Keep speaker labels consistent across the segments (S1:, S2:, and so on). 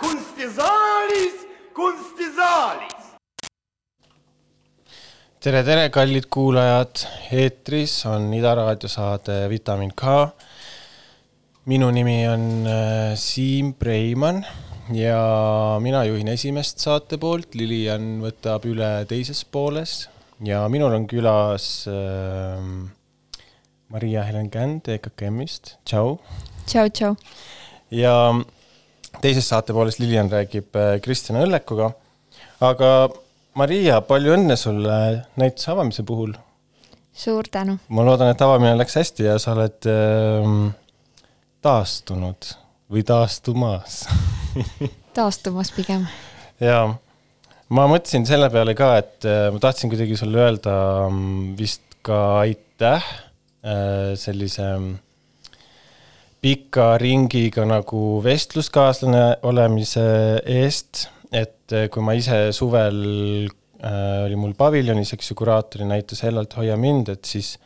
S1: kunstisaalis, kunstisaalis.
S2: tere, tere, kallid kuulajad, eetris on Ida raadio saade Vitamin K. minu nimi on äh, Siim Preimann ja mina juhin esimest saate poolt, Lilian võtab üle teises pooles ja minul on külas äh, Maria-Helen Känd EKKM-ist, tšau.
S3: tšau, tšau.
S2: ja teises saate pooles Lilian räägib äh, Kristjan Õllekuga. aga Maria, palju õnne sulle näituse avamise puhul.
S3: suur tänu.
S2: ma loodan, et avamine läks hästi ja sa oled ähm, taastunud või taastumas.
S3: taastumas pigem.
S2: ja ma mõtlesin selle peale ka, et äh, ma tahtsin kuidagi sulle öelda mm, vist ka aitäh äh, sellise mm, pika ringiga nagu vestluskaaslane olemise eest, et äh, kui ma ise suvel äh, oli mul paviljonis, eks ju, kuraatori näitus Hellalt hoia mind, et siis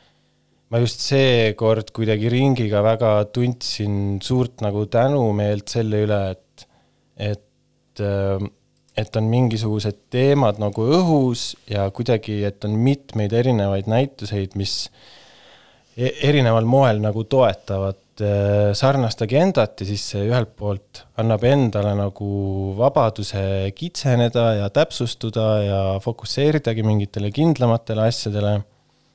S2: ma just seekord kuidagi ringiga väga tundsin suurt nagu tänumeelt selle üle, et, et, et on mingisugused teemad nagu õhus ja kuidagi, et on mitmeid erinevaid näituseid, mis e- erineval moel nagu toetavad äh, sarnast agendat ja siis see ühelt poolt annab endale nagu vabaduse kitseneda ja täpsustuda ja fokusseeridagi mingitele kindlamatele asjadele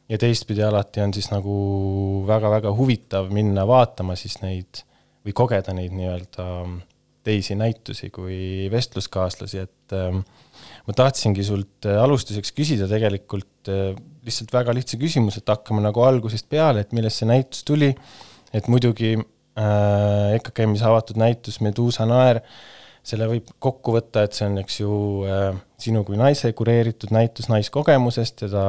S2: ja teistpidi alati on siis nagu väga-väga huvitav minna vaatama siis neid või kogeda neid nii-öelda teisi näitusi kui vestluskaaslasi, et ähm, ma tahtsingi sult äh, alustuseks küsida tegelikult äh, lihtsalt väga lihtsa küsimuse, et hakkame nagu algusest peale, et millest see näitus tuli. et muidugi äh, EKKM-is avatud näitus Meduusa naer, selle võib kokku võtta, et see on, eks ju äh,, sinu kui naise kureeritud näitus naiskogemusest ja ta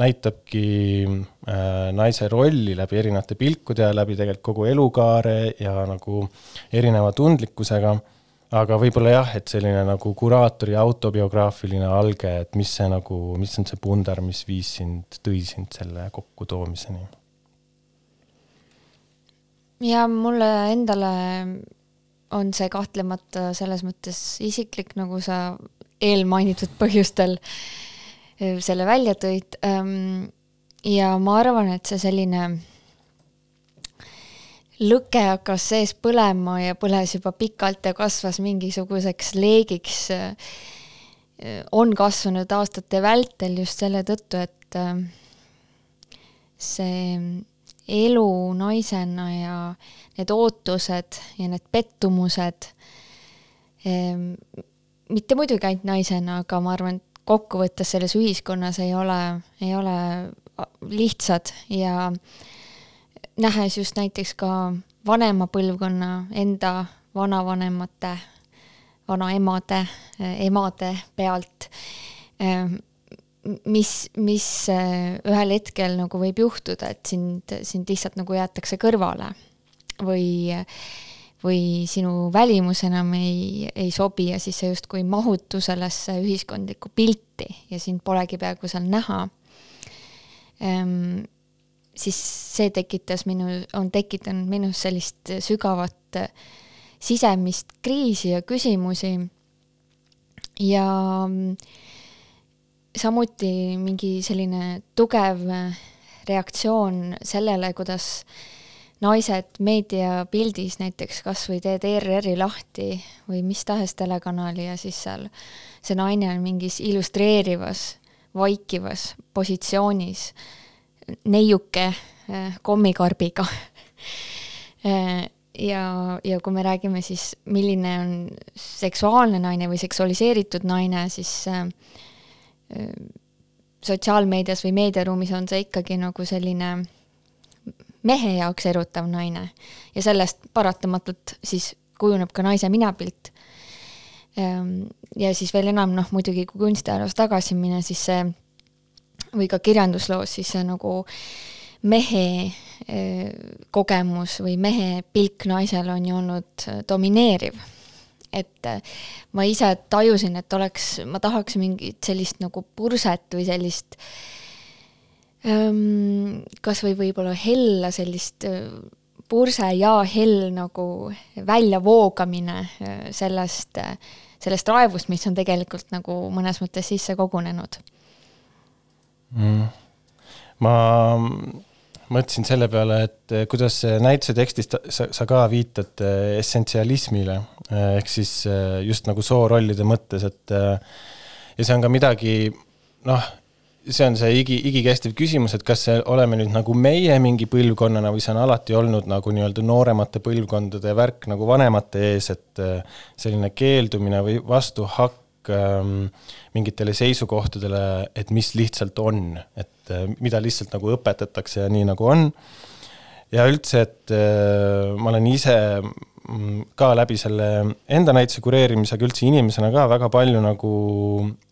S2: näitabki äh, naise rolli läbi erinevate pilkude ja läbi tegelikult kogu elukaare ja nagu erineva tundlikkusega aga võib-olla jah, et selline nagu kuraatori autobiograafiline alge, et mis see nagu, mis on see pundar, mis viis sind, tõi sind selle kokkutoomiseni?
S3: ja mulle endale on see kahtlemata selles mõttes isiklik, nagu sa eelmainitud põhjustel eh, selle välja tõid. ja ma arvan, et see selline lõke hakkas sees põlema ja põles juba pikalt ja kasvas mingisuguseks leegiks. on kasvanud aastate vältel just selle tõttu, et äh, see elu naisena ja need ootused ja need pettumused, mitte muidugi ainult naisena, aga ma arvan, et kokkuvõttes selles ühiskonnas ei ole, ei ole lihtsad ja nähes just näiteks ka vanema põlvkonna enda vanavanemate, vanaemade, emade pealt, mis, mis ühel hetkel nagu võib juhtuda, et sind, sind lihtsalt nagu jäetakse kõrvale või, või sinu välimus enam ei, ei sobi ja siis sa justkui ei mahutu sellesse ühiskondlikku pilti ja sind polegi peaaegu seal näha siis see tekitas minu, on tekitanud minus sellist sügavat sisemist kriisi ja küsimusi. ja samuti mingi selline tugev reaktsioon sellele, kuidas naised meediapildis näiteks kasvõi teed ERR-i lahti või mis tahes telekanali ja siis seal see naine on mingis illustreerivas, vaikivas positsioonis neiuke kommikarbiga. ja, ja kui me räägime siis, milline on seksuaalne naine või seksualiseeritud naine, siis sotsiaalmeedias või meediaruumis on see ikkagi nagu selline mehe jaoks erutav naine ja sellest paratamatult siis kujuneb ka naise minapilt. ja siis veel enam noh, muidugi kui kunstiajaloos tagasi minna, siis see või ka kirjandusloos, siis see nagu mehe kogemus või mehe pilk naisel on ju olnud domineeriv et äh, ma ise tajusin, et oleks, ma tahaks mingit sellist nagu purset või sellist ähm, kas või võib-olla hella sellist purse ja hell nagu väljavoogamine sellest, sellest raevust, mis on tegelikult nagu mõnes mõttes sisse kogunenud.
S2: Mm.. ma mõtlesin selle peale, et kuidas näituse tekstis sa, sa ka viitad essentsialismile, eh, ehk siis just nagu soorollide mõttes, et ja see on ka midagi, noh, see on see igi, igikestev küsimus, et kas see oleme nüüd nagu meie mingi põlvkonnana või see on alati olnud nagu nii-öelda nooremate põlvkondade värk nagu vanemate ees, et selline keeldumine või vastuhakk ähm, mingitele seisukohtadele, et mis lihtsalt on, et äh, mida lihtsalt nagu õpetatakse ja nii nagu on. ja üldse, et äh, ma olen ise ka läbi selle enda näituse kureerimisega üldse inimesena ka väga palju nagu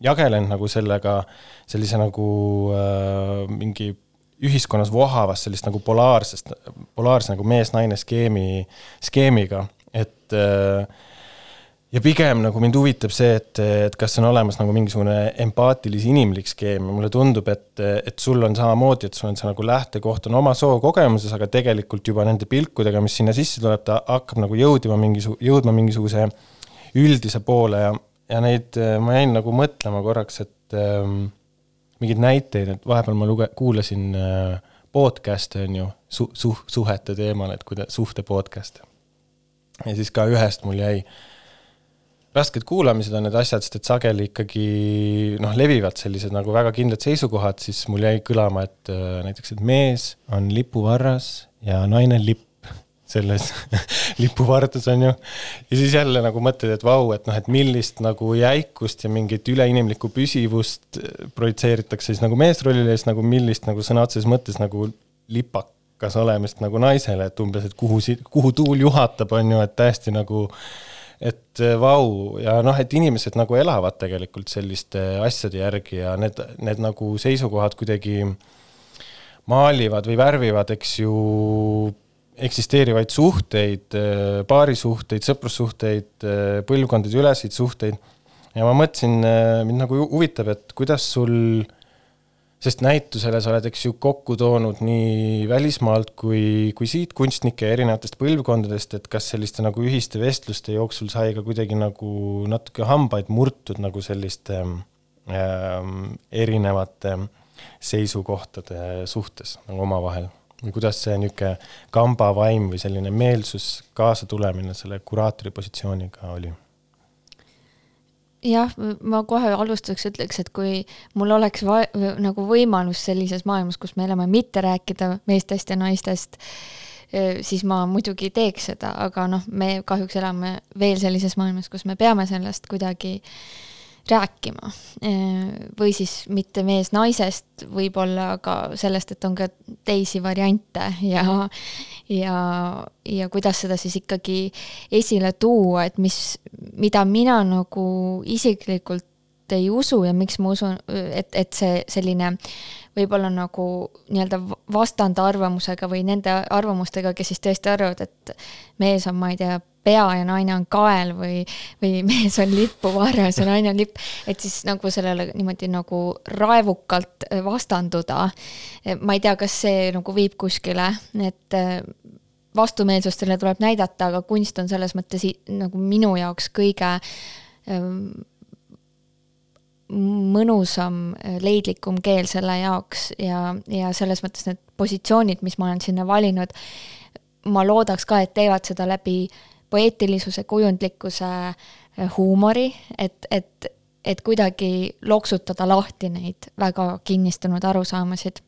S2: jagelenud nagu sellega, sellise nagu äh, mingi ühiskonnas vohavast sellist nagu polaarsest, polaarse nagu mees-naine skeemi, skeemiga, et äh, ja pigem nagu mind huvitab see, et, et kas on olemas nagu mingisugune empaatilis inimlik skeem ja mulle tundub, et, et sul on samamoodi, et sul on see nagu lähtekoht on oma sookogemuses, aga tegelikult juba nende pilkudega, mis sinna sisse tuleb, ta hakkab nagu jõudma mingisugu-, jõudma mingisuguse üldise poole ja, ja neid, ma jäin nagu mõtlema korraks, et ähm, mingeid näiteid, et vahepeal ma luge-, kuulasin äh, podcast'e on ju, su-, su-, suhete teemal, et kuida-, suhte podcast'e. ja siis ka ühest mul jäi äh, rasked kuulamised on need asjad, sest et sageli ikkagi noh, levivad sellised nagu väga kindlad seisukohad, siis mul jäi kõlama, et äh, näiteks, et mees on lipuvarras ja naine lipp selles lipuvardas on ju. ja siis jälle nagu mõtled, et vau, et noh, et millist nagu jäikust ja mingit üleinimlikku püsivust äh, projitseeritakse siis nagu meesrollile ja siis nagu millist nagu sõna otseses mõttes nagu lipakas olemist nagu naisele, et umbes, et kuhu, kuhu tuul juhatab, on ju, et täiesti nagu äh, et äh, vau, ja noh, et inimesed nagu elavad tegelikult selliste asjade järgi ja need, need nagu seisukohad kuidagi maalivad või värvivad, eks ju, eksisteerivaid suhteid, äh, paarisuhteid, sõprussuhteid, äh, põlvkondade üleseid suhteid. ja ma mõtlesin, mind nagu huvitab, et kuidas sul sest näitusele sa oled, eks ju, kokku toonud nii välismaalt kui, kui siit kunstnikke erinevatest põlvkondadest, et kas selliste nagu ühiste vestluste jooksul sai ka kuidagi nagu natuke hambaid murtud nagu selliste äh, erinevate seisukohtade suhtes nagu omavahel? või kuidas see niisugune kambavaim või selline meelsus, kaasatulemine selle kuraatori positsiooniga oli?
S3: Jah, ma kohe alustuseks ütleks, et kui mul oleks va-, nagu võimalus sellises maailmas, kus me elame, mitte rääkida meestest ja naistest, siis ma muidugi teeks seda, aga noh, me kahjuks elame veel sellises maailmas, kus me peame sellest kuidagi rääkima. või siis mitte mees-naisest võib-olla, aga sellest, et on ka teisi variante ja, ja, ja kuidas seda siis ikkagi esile tuua, et mis, mida mina nagu isiklikult ei usu ja miks ma usun, et, et see selline võib-olla nagu nii-öelda vastandarvamusega või nende arvamustega, kes siis tõesti arvavad, et mees on, ma ei tea, pea ja naine on kael või, või mees on lipuvarjas ja naine on lipp, et siis nagu sellele niimoodi nagu raevukalt vastanduda. ma ei tea, kas see nagu viib kuskile, et vastumeelsustele tuleb näidata, aga kunst on selles mõttes nagu minu jaoks kõige ähm, mõnusam, leidlikum keel selle jaoks ja, ja selles mõttes need positsioonid, mis ma olen sinna valinud, ma loodaks ka, et teevad seda läbi poeetilisuse, kujundlikkuse, äh, huumori, et, et, et kuidagi loksutada lahti neid väga kinnistunud arusaamasid.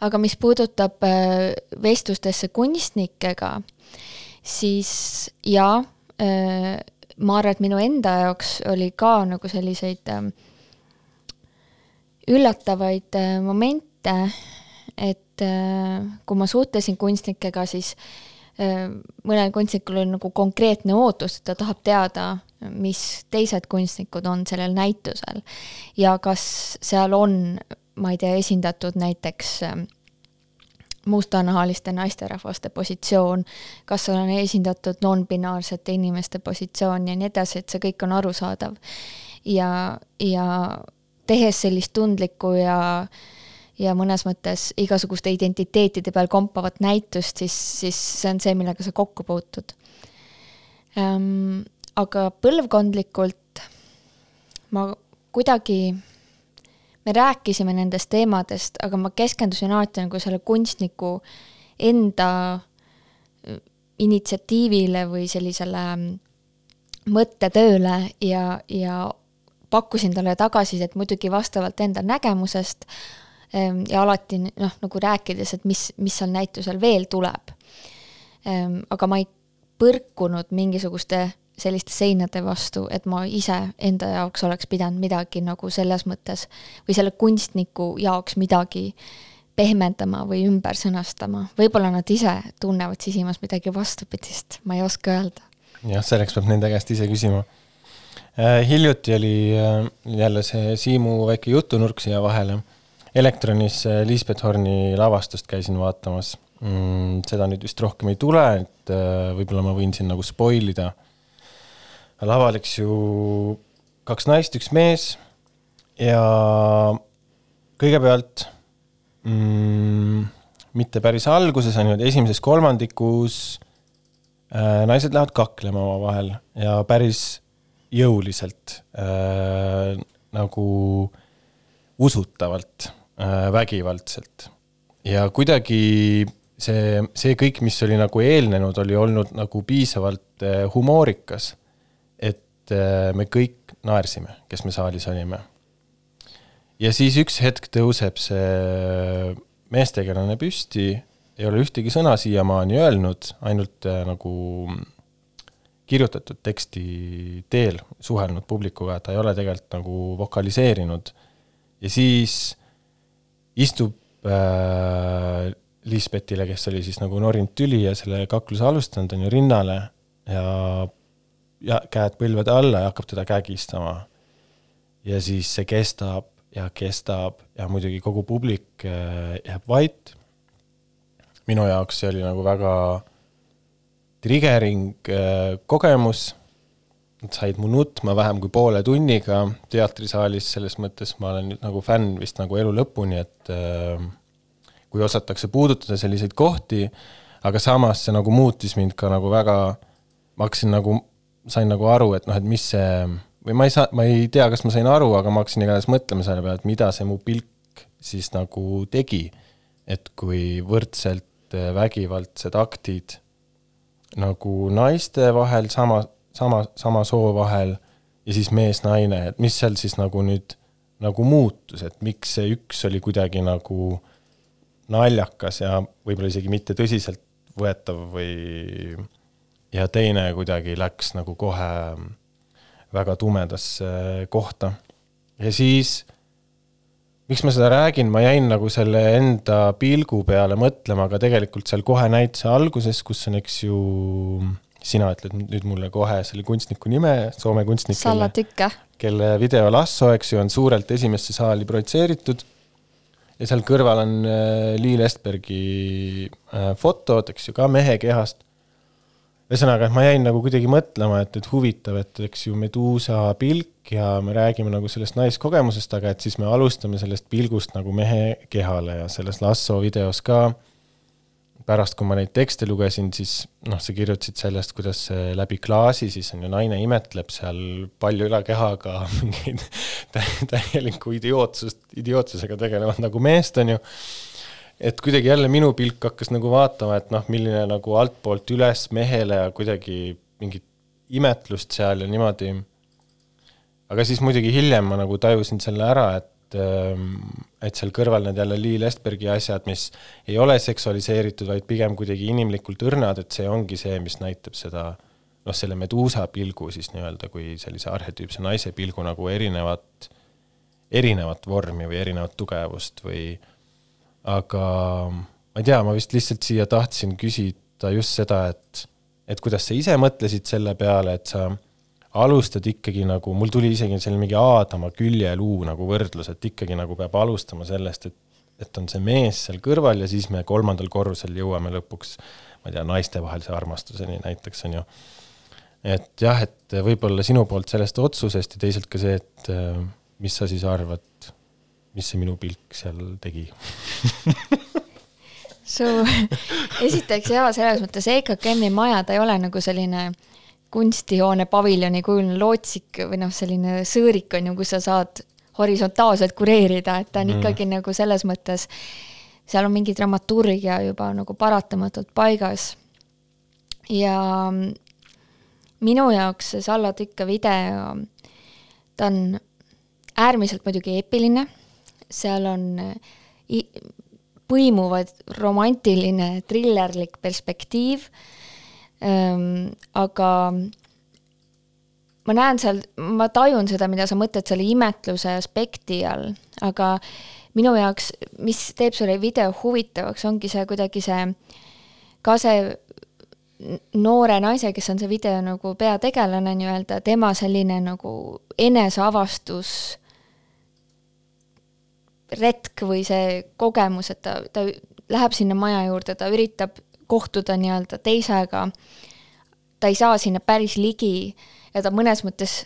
S3: Aga mis puudutab äh, vestlustesse kunstnikega, siis jaa, äh, ma arvan, et minu enda jaoks oli ka nagu selliseid üllatavaid momente, et kui ma suhtlesin kunstnikega, siis mõnel kunstnikul oli nagu konkreetne ootus, et ta tahab teada, mis teised kunstnikud on sellel näitusel ja kas seal on ma ei tea, esindatud näiteks ähm, mustanahaliste naisterahvaste positsioon, kas on esindatud non-binaarsete inimeste positsioon ja nii edasi, et see kõik on arusaadav. ja, ja tehes sellist tundlikku ja ja mõnes mõttes igasuguste identiteetide peal kompavat näitust, siis, siis see on see, millega sa kokku puutud ähm,. aga põlvkondlikult ma kuidagi me rääkisime nendest teemadest, aga ma keskendusin alati nagu selle kunstniku enda äh, initsiatiivile või sellisele mm, mõttetööle ja, ja pakkusin talle tagasisidet muidugi vastavalt enda nägemusest ja alati noh, nagu rääkides, et mis, mis seal näitusel veel tuleb. Ähm, aga ma ei põrkunud mingisuguste selliste seinade vastu, et ma ise enda jaoks oleks pidanud midagi nagu selles mõttes või selle kunstniku jaoks midagi pehmendama või ümber sõnastama. võib-olla nad ise tunnevad sisimas midagi vastupidist, ma ei oska öelda.
S2: jah, selleks peab nende käest ise küsima äh,. hiljuti oli äh, jälle see Siimu väike jutunurk siia vahele. Elektronis äh, Liisbeth Horni lavastust käisin vaatamas mm,. seda nüüd vist rohkem ei tule, et äh, võib-olla ma võin siin nagu spoil ida laval, eks ju, kaks naist, üks mees ja kõigepealt mm, mitte päris alguses, on ju, esimeses kolmandikus äh, naised lähevad kaklema omavahel ja päris jõuliselt äh, nagu usutavalt vägivaldselt. ja kuidagi see, see kõik, mis oli nagu eelnenud, oli olnud nagu piisavalt äh, humoorikas et äh, me kõik naersime, kes me saalis olime. ja siis üks hetk tõuseb see meestegelane püsti, ei ole ühtegi sõna siiamaani öelnud, ainult äh, nagu kirjutatud teksti teel suhelnud publikuga, ta ei ole tegelikult nagu vokaliseerinud. ja siis istub äh, Lisbethile, kes oli siis nagu norinud tüli ja selle kakluse alustanud, on ju, rinnale ja ja käed põlvede alla ja hakkab teda kägistama. ja siis see kestab ja kestab ja muidugi kogu publik äh, jääb vait. minu jaoks see oli nagu väga triggering äh, kogemus. Nad said mu nutma vähem kui poole tunniga teatrisaalis, selles mõttes ma olen nüüd nagu fänn vist nagu elu lõpuni, et äh, kui osatakse puudutada selliseid kohti, aga samas see nagu muutis mind ka nagu väga, ma hakkasin nagu sain nagu aru, et noh, et mis see, või ma ei saa, ma ei tea, kas ma sain aru, aga ma hakkasin igatahes mõtlema selle peale, et mida see mu pilk siis nagu tegi. et kui võrdselt äh, vägivaldsed aktid nagu naiste vahel, sama, sama, sama soo vahel ja siis mees-naine, et mis seal siis nagu nüüd nagu muutus, et miks see üks oli kuidagi nagu naljakas ja võib-olla isegi mitte tõsiseltvõetav või ja teine kuidagi läks nagu kohe väga tumedasse kohta. ja siis, miks ma seda räägin, ma jäin nagu selle enda pilgu peale mõtlema, aga tegelikult seal kohe näituse alguses, kus on, eks ju, sina ütled nüüd mulle kohe selle kunstniku nime, Soome kunstnik.
S3: Salla Tükke.
S2: kelle video Lasso, eks ju, on suurelt esimesse saali projitseeritud ja seal kõrval on äh, Liil Estbergi äh, fotod, eks ju, ka mehe kehast ühesõnaga, et ma jäin nagu kuidagi mõtlema, et, et huvitav, et eks ju Meduusa pilk ja me räägime nagu sellest naiskogemusest, aga et siis me alustame sellest pilgust nagu mehe kehale ja selles Lasso videos ka pärast, kui ma neid tekste lugesin, siis noh, sa kirjutasid sellest, kuidas läbi klaasi siis on ju naine imetleb seal palju ülakehaga mingeid täielikku idiootsust, idiootsusega tegelevad nagu meest, on ju et kuidagi jälle minu pilk hakkas nagu vaatama, et noh, milline nagu altpoolt üles mehele ja kuidagi mingit imetlust seal ja niimoodi. aga siis muidugi hiljem ma nagu tajusin selle ära, et, ähm, et seal kõrval need jälle Lee Lestbergi asjad, mis ei ole seksualiseeritud, vaid pigem kuidagi inimlikult õrnad, et see ongi see, mis näitab seda noh, selle meduusa pilgu siis nii-öelda kui sellise arhetüüpse naise pilgu nagu erinevat, erinevat vormi või erinevat tugevust või aga ma ei tea, ma vist lihtsalt siia tahtsin küsida just seda, et, et kuidas sa ise mõtlesid selle peale, et sa alustad ikkagi nagu, mul tuli isegi selline mingi Aadama küljeluu nagu võrdlus, et ikkagi nagu peab alustama sellest, et et on see mees seal kõrval ja siis me kolmandal korrusel jõuame lõpuks, ma ei tea, naistevahelise armastuseni näiteks, on ju. et jah, et võib-olla sinu poolt sellest otsusest ja teisalt ka see, et äh, mis sa siis arvad, mis see minu pilk seal tegi
S3: su, esiteks jaa, selles mõttes EKKM-i maja, ta ei ole nagu selline kunstihoone paviljoni kujuline lootsik või noh, selline sõõrik on ju, kus sa saad horisontaalselt kureerida, et ta on mm. ikkagi nagu selles mõttes, seal on mingi dramaturgia juba nagu paratamatult paigas. ja minu jaoks see Salla Tükka video, ta on äärmiselt muidugi eepiline, seal on põimuvad romantiline trillerlik perspektiiv aga ma näen seal, ma tajun seda, mida sa mõtled selle imetluse aspekti all, aga minu jaoks, mis teeb selle video huvitavaks, ongi see kuidagi see, ka see noore naise, kes on see video nagu peategelane nii-öelda, tema selline nagu eneseavastus retk või see kogemus, et ta, ta läheb sinna maja juurde, ta üritab kohtuda nii-öelda teisega, ta ei saa sinna päris ligi ja ta mõnes mõttes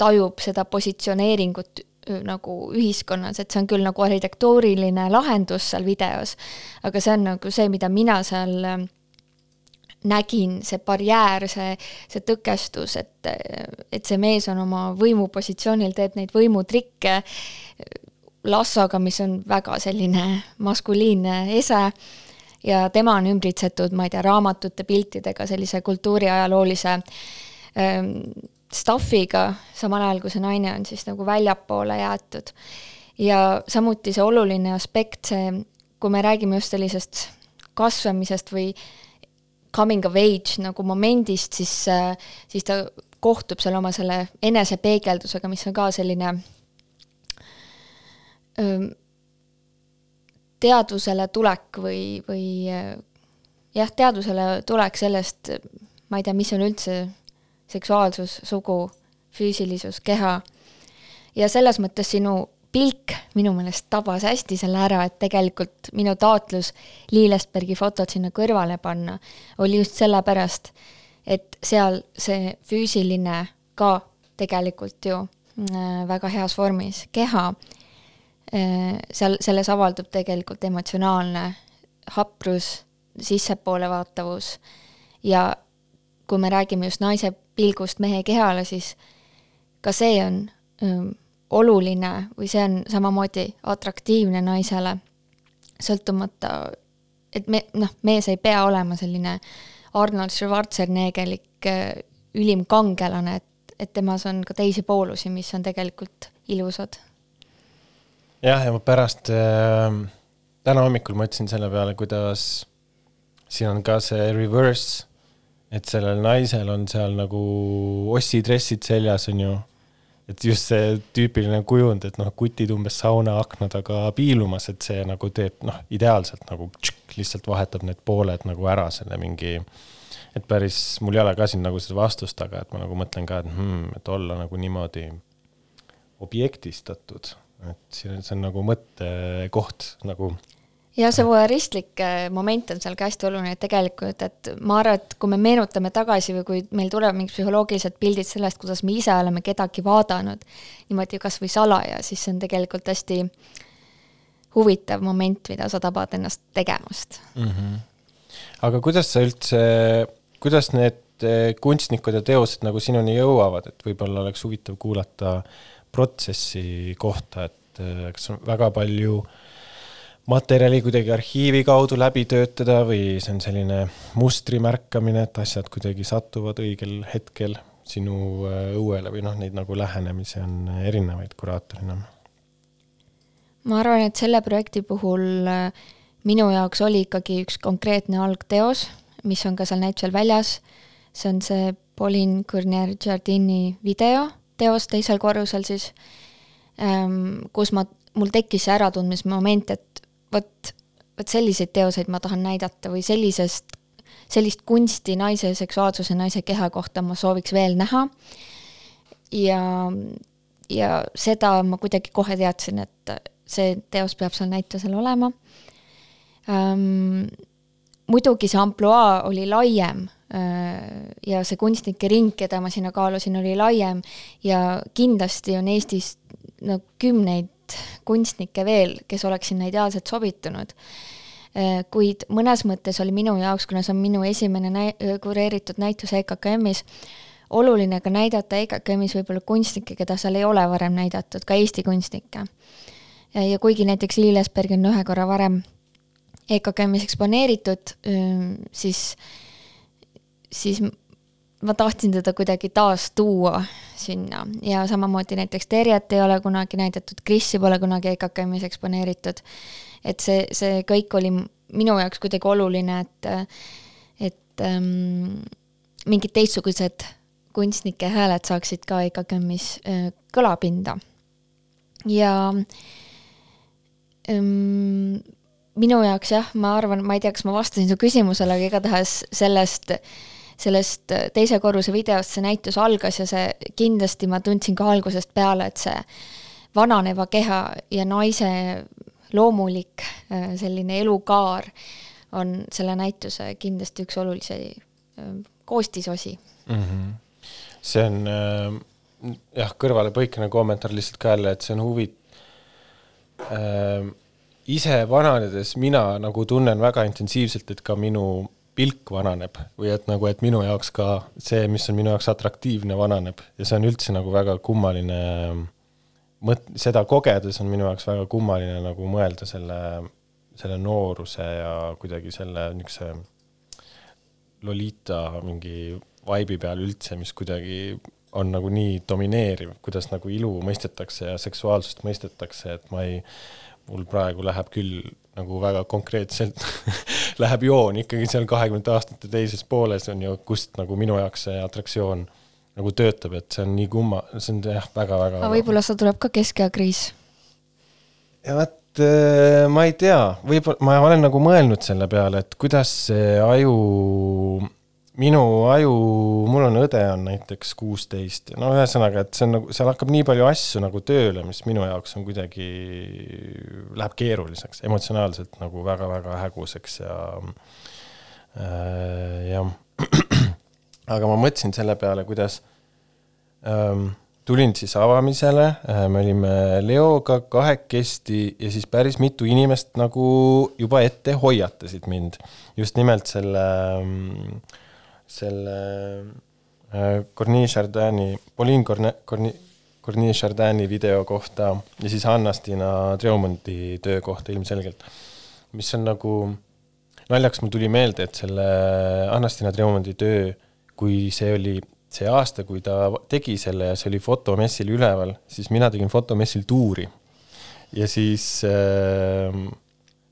S3: tajub seda positsioneeringut nagu ühiskonnas, et see on küll nagu arhitektuuriline lahendus seal videos, aga see on nagu see, mida mina seal nägin, see barjäär, see, see tõkestus, et, et see mees on oma võimupositsioonil, teeb neid võimutrikke, Lassoga, mis on väga selline maskuliinne ese ja tema on ümbritsetud, ma ei tea, raamatute, piltidega, sellise kultuuriajaloolise ähm, stuff'iga, samal ajal kui see naine on siis nagu väljapoole jäetud. ja samuti see oluline aspekt, see, kui me räägime just sellisest kasvamisest või coming of age nagu momendist, siis, äh, siis ta kohtub seal oma selle enesepeegeldusega, mis on ka selline teadvusele tulek või, või jah, teadvusele tulek sellest, ma ei tea, mis on üldse seksuaalsus, sugu, füüsilisus, keha. ja selles mõttes sinu pilk minu meelest tabas hästi selle ära, et tegelikult minu taotlus Lillesbergi fotot sinna kõrvale panna oli just sellepärast, et seal see füüsiline ka tegelikult ju äh, väga heas vormis keha seal, selles avaldub tegelikult emotsionaalne haprus, sissepoole vaatavus. Ja kui me räägime just naise pilgust mehe kehale, siis ka see on öö, ähm, oluline või see on samamoodi atraktiivne naisele, sõltumata, et me, noh, mees ei pea olema selline Arnold Schwarzeneggelik äh, ülim kangelane, et, et temas on ka teisi poolusi, mis on tegelikult ilusad
S2: jah, ja ma pärast äh,, täna hommikul mõtlesin selle peale, kuidas siin on ka see reverse, et sellel naisel on seal nagu ossidressid seljas, on ju. et just see tüüpiline kujund, et noh, kutid umbes sauna akna taga piilumas, et see nagu teeb noh, ideaalselt nagu tšik, lihtsalt vahetab need pooled nagu ära selle mingi et päris, mul ei ole ka siin nagu seda vastust, aga et ma nagu mõtlen ka, et hmm, et olla nagu niimoodi objektistatud et siin, see on nagu mõttekoht nagu
S3: ja see voyeuristlik äh, moment on seal ka hästi oluline, et tegelikult, et ma arvan, et kui me meenutame tagasi või kui meil tulevad mingid psühholoogilised pildid sellest, kuidas me ise oleme kedagi vaadanud niimoodi kas või salaja, siis see on tegelikult hästi huvitav moment, mida sa tabad ennast tegemast
S2: mm. -hmm. aga kuidas sa üldse, kuidas need äh, kunstnikud ja teosed nagu sinuni jõuavad, et võib-olla oleks huvitav kuulata protsessi kohta, et äh, kas on väga palju materjali kuidagi arhiivi kaudu läbi töötada või see on selline mustri märkamine, et asjad kuidagi satuvad õigel hetkel sinu äh, õuele või noh, neid nagu lähenemisi on erinevaid kuraatorina?
S3: ma arvan, et selle projekti puhul äh, minu jaoks oli ikkagi üks konkreetne algteos, mis on ka seal näitusel väljas, see on see Pauline Cournier Jardini video teos teisel korrusel siis, ähm, kus ma, mul tekkis see äratundmismoment, et vot, vot selliseid teoseid ma tahan näidata või sellisest, sellist kunsti naise seksuaalsuse, naise keha kohta ma sooviks veel näha. ja, ja seda ma kuidagi kohe teadsin, et see teos peab seal näitusel olema ähm,. muidugi see ampluaa oli laiem ja see kunstnike ring, keda ma sinna kaalusin, oli laiem ja kindlasti on Eestis no kümneid kunstnikke veel, kes oleks sinna ideaalselt sobitunud äh, kuid mõnes mõttes oli minu jaoks, kuna see on minu esimene näi-, kureeritud näitus EKKM-is, oluline ka näidata EKKM-is võib-olla kunstnikke, keda seal ei ole varem näidatud, ka Eesti kunstnikke. ja kuigi näiteks Lillesberg on ühe korra varem EKKM-is eksponeeritud, siis, siis ma tahtsin teda kuidagi taas tuua sinna ja samamoodi näiteks Terjet ei ole kunagi näidatud, Krissi pole kunagi EKKM-is eksponeeritud. et see, see kõik oli minu jaoks kuidagi oluline, et, et ähm, mingid teistsugused kunstnike hääled saaksid ka EKKM-is äh, kõlapinda. ja ähm, minu jaoks jah, ma arvan, ma ei tea, kas ma vastasin su küsimusele, aga igatahes sellest, sellest teise korruse videost see näitus algas ja see kindlasti ma tundsin ka algusest peale, et see vananeva keha ja naise loomulik äh, selline elukaar on selle näituse kindlasti üks olulisi äh, koostisosi mm.
S2: -hmm see on äh, jah, kõrvalepõikene kommentaar lihtsalt ka jälle, et see on huvi- äh,. ise vananedes mina nagu tunnen väga intensiivselt, et ka minu pilk vananeb või et nagu, et minu jaoks ka see, mis on minu jaoks atraktiivne, vananeb. Ja see on üldse nagu väga kummaline mõt-, seda kogedes on minu jaoks väga kummaline nagu mõelda selle, selle nooruse ja kuidagi selle niisuguse Lolita mingi vaibi peal üldse, mis kuidagi on nagu nii domineeriv, kuidas nagu ilu mõistetakse ja seksuaalsust mõistetakse, et ma ei, mul praegu läheb küll nagu väga konkreetselt läheb joon ikkagi seal kahekümnendate aastate teises pooles on ju, kust nagu minu jaoks see atraktsioon nagu töötab, et see on nii kumma, see on jah, väga-väga.
S3: aga võib-olla seal tuleb ka keskeakriis?
S2: ja vot äh, ma ei tea, võib-olla ma olen nagu mõelnud selle peale, et kuidas see aju minu aju, mul on õde on näiteks kuusteist no ühesõnaga, et see on nagu, seal hakkab nii palju asju nagu tööle, mis minu jaoks on kuidagi, läheb keeruliseks, emotsionaalselt nagu väga-väga häguseks ja äh, jah. aga ma mõtlesin selle peale, kuidas ähm, tulin siis avamisele äh,, me olime Leoga kahekesti ja siis päris mitu inimest nagu juba ette hoiatasid mind just nimelt selle ähm, selle äh, Corneille Chardani, Pauline Corne-, Corne-, Corneille Chardani video kohta ja siis Anna-Stina Treumondi töö kohta ilmselgelt, mis on nagu, naljaks mul tuli meelde, et selle Anna-Stina Treumondi töö, kui see oli see aasta, kui ta tegi selle ja see oli fotomessil üleval, siis mina tegin fotomessil tuuri. ja siis äh,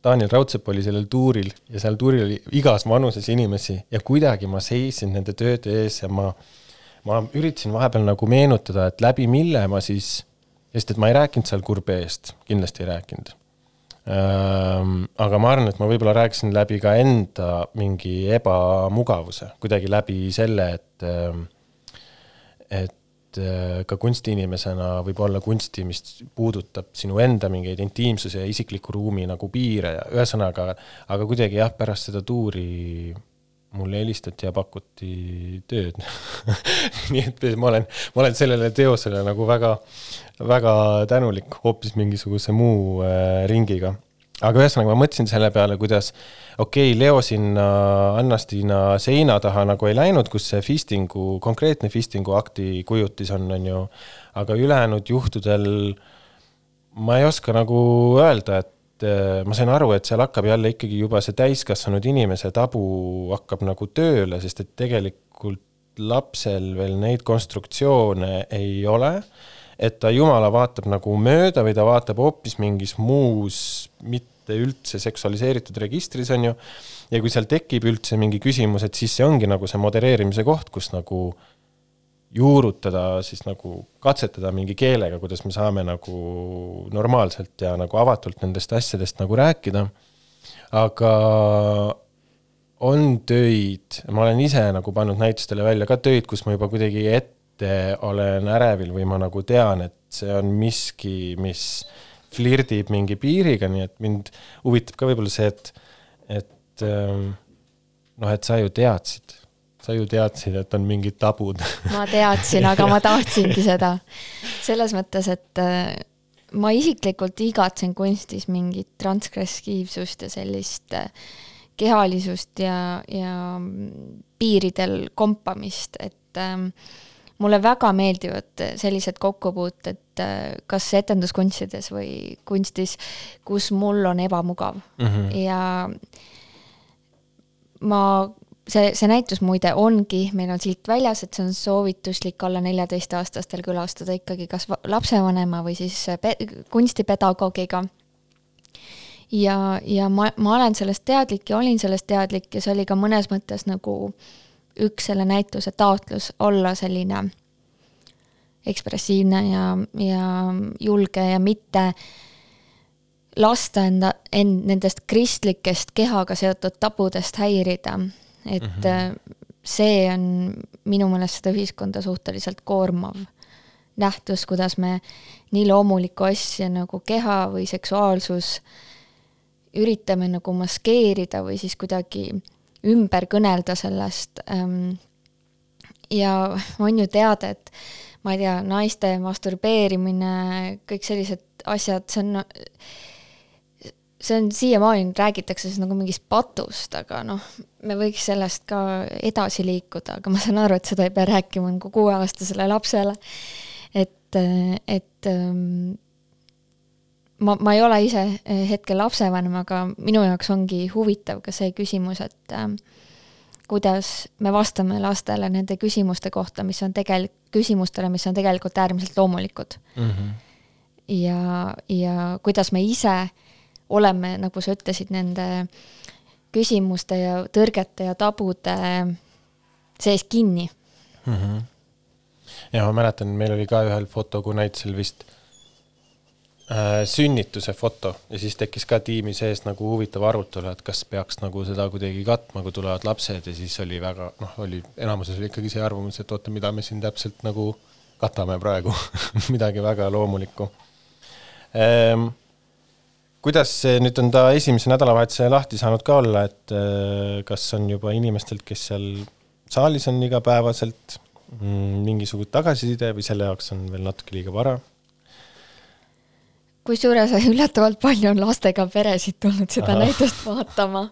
S2: Daniel Raudsepp oli sellel tuuril ja seal tuuril oli igas vanuses inimesi ja kuidagi ma seisin nende tööde ees ja ma, ma üritasin vahepeal nagu meenutada, et läbi mille ma siis, sest et ma ei rääkinud seal kurbe-eest, kindlasti ei rääkinud. Aga ma arvan, et ma võib-olla rääkisin läbi ka enda mingi ebamugavuse, kuidagi läbi selle, et, et ka kunstiinimesena võib olla kunsti, mis puudutab sinu enda mingeid intiimsuse ja isikliku ruumi nagu piire ja ühesõnaga, aga kuidagi jah, pärast seda tuuri mulle helistati ja pakuti tööd. Nii et ma olen, ma olen sellele teosele nagu väga, väga tänulik hoopis mingisuguse muu äh, ringiga aga ühesõnaga ma mõtlesin selle peale, kuidas okei okay,, Leo sinna Anna-Stiina seina taha nagu ei läinud, kus see fistingu, konkreetne fistingu akti kujutis on, on ju, aga ülejäänud juhtudel ma ei oska nagu öelda, et eh, ma sain aru, et seal hakkab jälle ikkagi juba see täiskasvanud inimese tabu hakkab nagu tööle, sest et tegelikult lapsel veel neid konstruktsioone ei ole et ta jumala vaatab nagu mööda või ta vaatab hoopis mingis muus, mitte üldse seksualiseeritud registris, on ju. ja kui seal tekib üldse mingi küsimus, et siis see ongi nagu see modereerimise koht, kus nagu juurutada siis nagu, katsetada mingi keelega, kuidas me saame nagu normaalselt ja nagu avatult nendest asjadest nagu rääkida. aga on töid, ma olen ise nagu pannud näitustele välja ka töid, kus ma juba kuidagi ette olen ärevil või ma nagu tean, et see on miski, mis flirdib mingi piiriga, nii et mind huvitab ka võib-olla see, et, et ähm, noh, et sa ju teadsid, sa ju teadsid, et on mingid tabud
S3: ma teadsin, aga ma tahtsingi seda. selles mõttes, et äh, ma isiklikult igatsen kunstis mingit transgressiivsust ja sellist äh, kehalisust ja, ja piiridel kompamist, et ähm, mulle väga meeldivad sellised kokkupuuted äh, kas etenduskunstides või kunstis, kus mul on ebamugav mm -hmm. ja ma, see, see näitus muide ongi, meil on silt väljas, et see on soovituslik alla neljateistaastastel külastada ikkagi kas lapsevanema või siis pe kunstipedagoogiga. ja, ja ma, ma olen sellest teadlik ja olin sellest teadlik ja see oli ka mõnes mõttes nagu üks selle näituse taotlus olla selline ekspressiivne ja, ja julge ja mitte lasta enda, end nendest kristlikest kehaga seotud tabudest häirida. et mm -hmm. see on minu meelest seda ühiskonda suhteliselt koormav nähtus, kuidas me nii loomulikku asja nagu keha või seksuaalsus üritame nagu maskeerida või siis kuidagi ümber kõnelda sellest. Ähm, ja on ju teada, et ma ei tea, naiste masturbeerimine, kõik sellised asjad, see on see on siiamaani räägitakse siis nagu mingist patust, aga noh, me võiks sellest ka edasi liikuda, aga ma saan aru, et seda ei pea rääkima nagu kuueaastasele lapsele. et, et ähm, ma, ma ei ole ise hetkel lapsevanem, aga minu jaoks ongi huvitav ka see küsimus, et äh, kuidas me vastame lastele nende küsimuste kohta, mis on tegelikult, küsimustele, mis on tegelikult äärmiselt loomulikud mm. -hmm. ja, ja kuidas me ise oleme, nagu sa ütlesid, nende küsimuste ja tõrgete ja tabude sees kinni mm. -hmm.
S2: ja ma mäletan, meil oli ka ühel fotokunäitusel vist äh, sünnituse foto. Ja siis tekkis ka tiimi sees nagu huvitav arutelu, et kas peaks nagu seda kuidagi katma, kui tulevad lapsed. Ja siis oli väga noh, oli enamuses oli ikkagi see arvamus, et oota, mida me siin täpselt nagu katame praegu. Midagi väga loomulikku. Ehm, kuidas see nüüd on ta esimese nädalavahetuse lahti saanud ka olla, et äh, kas on juba inimestelt, kes seal saalis on igapäevaselt mm, mingisugune tagasiside või selle jaoks on veel natuke liiga vara?
S3: Kusjuures üllatavalt palju on lastega peresid tulnud seda Aha. näitust vaatama,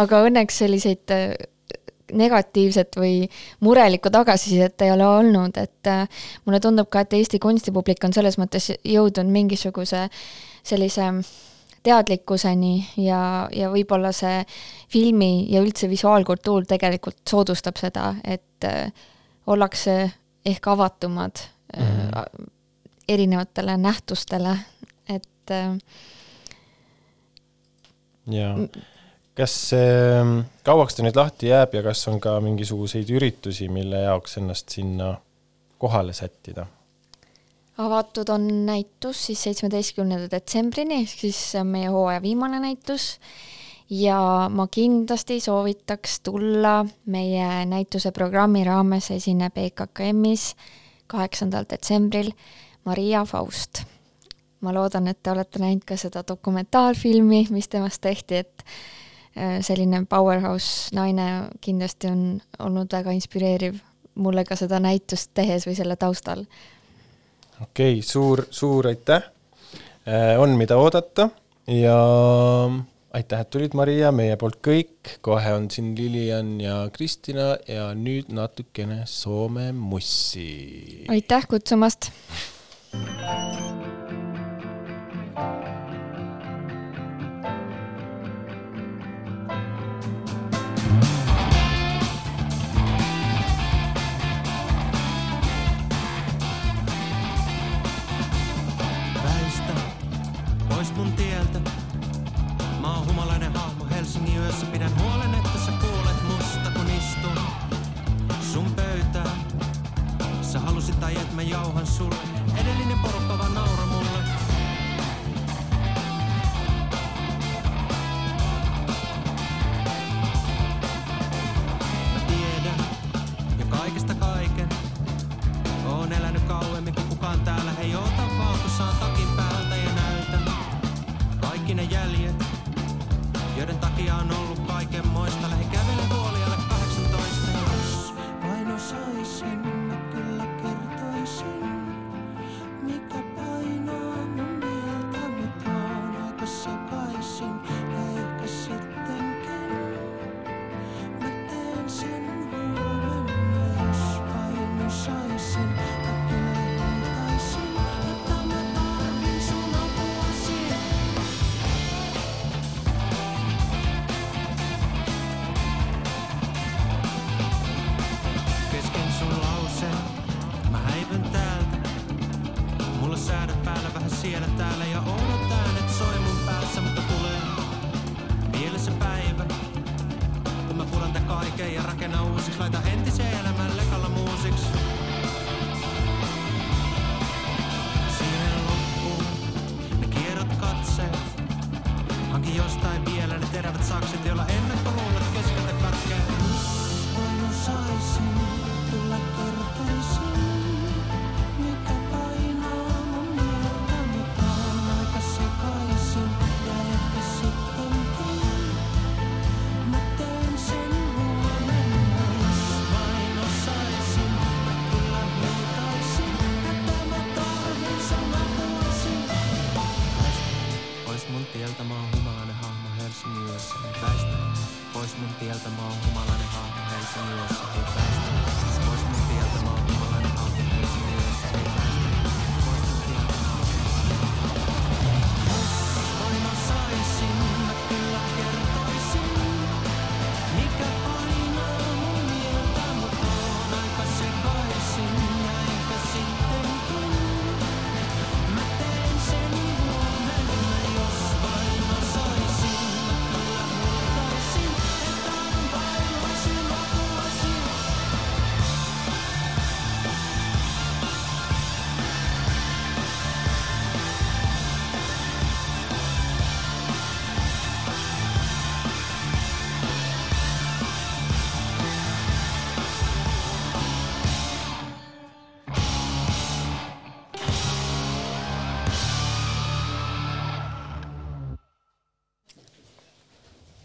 S3: aga õnneks selliseid äh, negatiivset või murelikku tagasisidet ei ole olnud, et äh, mulle tundub ka, et Eesti kunstipublik on selles mõttes jõudnud mingisuguse sellise teadlikkuseni ja, ja võib-olla see filmi ja üldse visuaalkultuur tegelikult soodustab seda, et äh, ollakse ehk avatumad mm -hmm. erinevatele nähtustele, et äh,
S2: jaa. kas äh, kauaks ta nüüd lahti jääb ja kas on ka mingisuguseid üritusi, mille jaoks ennast sinna kohale sättida?
S3: avatud on näitus siis seitsmeteistkümnenda detsembrini, ehk siis see on meie hooaja viimane näitus ja ma kindlasti soovitaks tulla meie näituse programmi raames esineb EKKM-is kaheksandal detsembril Maria Faust. Ma loodan, et te olete näinud ka seda dokumentaalfilmi, mis temast tehti, et äh, selline powerhouse naine kindlasti on olnud väga inspireeriv mulle ka seda näitust tehes või selle taustal
S2: okei okay,, suur, suur aitäh. Äh, on, mida oodata ja aitäh, et tulid, Maria, meie poolt kõik, kohe on siin Lilian ja Kristina ja nüüd natukene Soome mussi.
S3: aitäh kutsumast
S4: jauhan sulle, edellinen porukka vaan naura kauemmin kuin kukaan täällä. Hei ota vaan, kun saan takin päältä ja näytä kaikki ne jäljet, joiden takia on ollut kaikenmoista. Lähi kävele tuolialle 18, jos vain osaisi.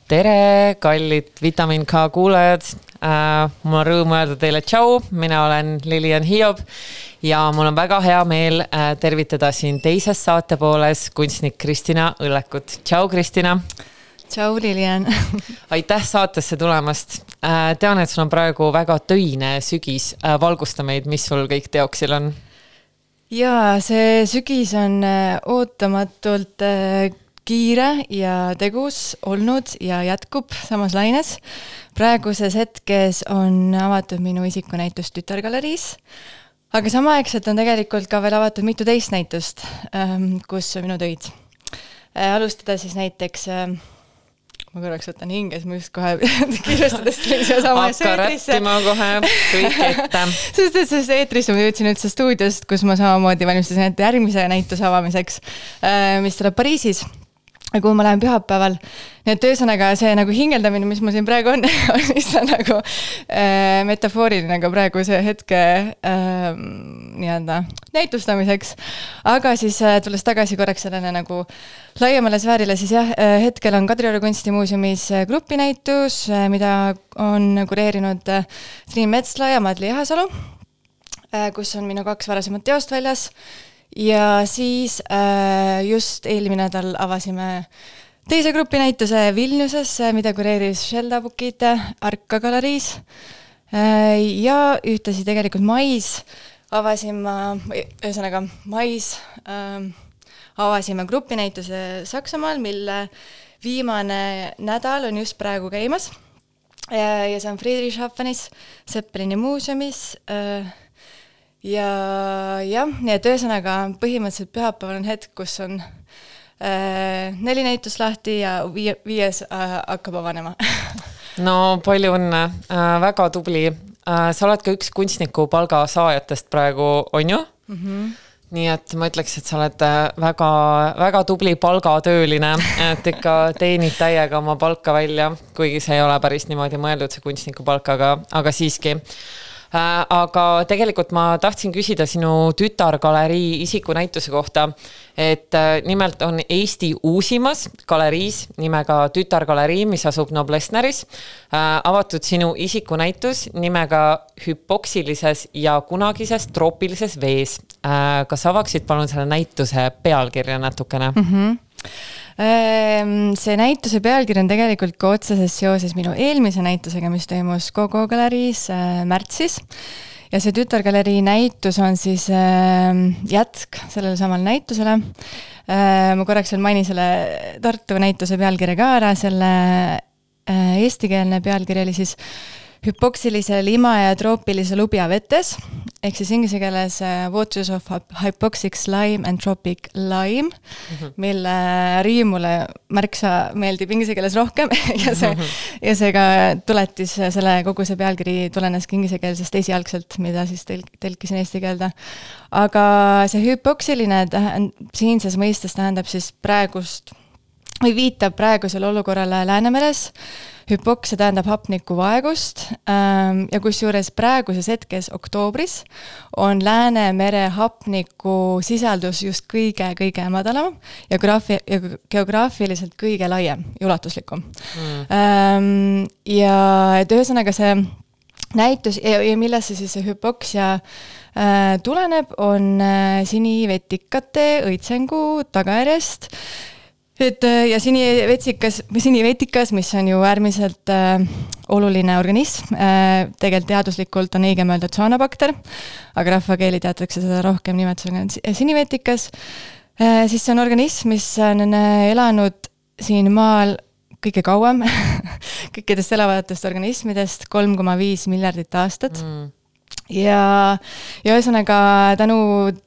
S5: tere, kallid Vitamin K kuulajad äh,. mul on rõõm öelda teile tšau, mina olen Lilian Hiob ja mul on väga hea meel äh, tervitada siin teises saate pooles kunstnik Kristina Õllekut. tšau, Kristina.
S6: tšau, Lilian.
S5: aitäh saatesse tulemast äh,. tean, et sul on praegu väga töine sügis äh,. valgusta meid, mis sul kõik teoksil on
S6: jaa, see sügis on äh, ootamatult äh, kiire ja tegus olnud ja jätkub samas laines. praeguses hetkes on avatud minu isikunäitus Tütargaleriis, aga samaaegselt on tegelikult ka veel avatud mitu teist näitust, kus on minu töid. alustada siis näiteks äh, ma korraks võtan hinge, siis ma just kohe kiirustades tulin siia
S5: hakka räppima kohe kõik ette.
S6: sest et sellest eetrisse ma jõudsin üldse stuudiost, kus ma samamoodi valmistasin ette järgmise näituse avamiseks, mis tuleb Pariisis, kuhu ma lähen pühapäeval. nii et ühesõnaga see nagu hingeldamine, mis mul siin praegu on, on lihtsalt nagu äh, metafooriline ka praeguse hetke äh, nii-öelda näitustamiseks. aga siis äh, tulles tagasi korraks sellele nagu laiemale sfäärile, siis jah, hetkel on Kadrioru kunstimuuseumis äh, grupinäitus, mida on kureerinud äh, Triin Metsla ja Madli Ihasalu, kus on minu kaks varasemat teost väljas. Ja siis äh, just eelmine nädal avasime teise grupinäituse Vilniuses, mida kureeris Shelda Bukite Arka galeriis. ja ühtlasi tegelikult mais avasin ma, ühesõnaga mais äh, avasime grupinäituse Saksamaal, mille viimane nädal on just praegu käimas. ja see on Friedrichshafenis, Seppelini muuseumis. Ja jah, nii et ühesõnaga põhimõtteliselt pühapäeval on hetk, kus on äh, neli näitust lahti ja viie, viies äh, hakkab avanema
S5: no palju õnne äh,, väga tubli äh,. sa oled ka üks kunstniku palga saajatest praegu, on ju mm? -hmm. nii et ma ütleks, et sa oled väga-väga tubli palgatööline, et ikka teenid täiega oma palka välja, kuigi see ei ole päris niimoodi mõeldud, see kunstniku palk, aga, aga siiski Äh, aga tegelikult ma tahtsin küsida sinu tütargalerii isikunäituse kohta, et äh, nimelt on Eesti uusimas galeriis nimega Tütargalerii, mis asub Noblessneris, avatud sinu isikunäitus nimega Hüpoksilises ja kunagises troopilises vees. kas avaksid palun selle näituse pealkirja natukene mm? -hmm
S6: see näituse pealkiri on tegelikult ka otseses seoses minu eelmise näitusega, mis toimus Coco galeriis äh, märtsis. ja see tütargalerii näitus on siis äh, jätk sellele samale näitusele äh,. ma korraks veel mainin selle Tartu näituse pealkirja ka ära, selle äh, eestikeelne pealkiri oli siis hüpoksilise lima ja troopilise lubja vetes ehk siis inglise keeles äh, Waters of Hy- Hypoxic Slime and Tropic Lime mm, -hmm. mille riimule märksa meeldib inglise keeles rohkem ja see, ja seega tuletis selle, kogu see pealkiri tuleneski inglisekeelsest esialgselt, mida siis tõlk-, tõlkisin eesti keelde. aga see hüpoksiline tähend-, siinses mõistes tähendab siis praegust või viitab praegusele olukorrale Läänemeres hüpoks, see tähendab hapnikuvaegust ähm, ja kusjuures praeguses hetkes, oktoobris, on Läänemere hapniku sisaldus just kõige-kõige madalam ja graafi-, ja geograafiliselt kõige laiem ja ulatuslikum. Mm.. Ähm, ja et ühesõnaga see näitus ja, ja millest see siis see hüpoksia äh, tuleneb, on äh, sinivetikate õitsengu tagajärjest et äh, ja sinivetikas, sinivetikas, mis on ju äärmiselt äh, oluline organism äh,, tegelikult teaduslikult on õigem öelda tsoonabakter, aga rahvakeeli teatakse seda rohkem nimetusega sinivetikas äh,, siis see on organism, mis on äh, elanud siin maal kõige kauem kõikidest elavatest organismidest, kolm koma viis miljardit aastat. Mm ja, ja ühesõnaga tänu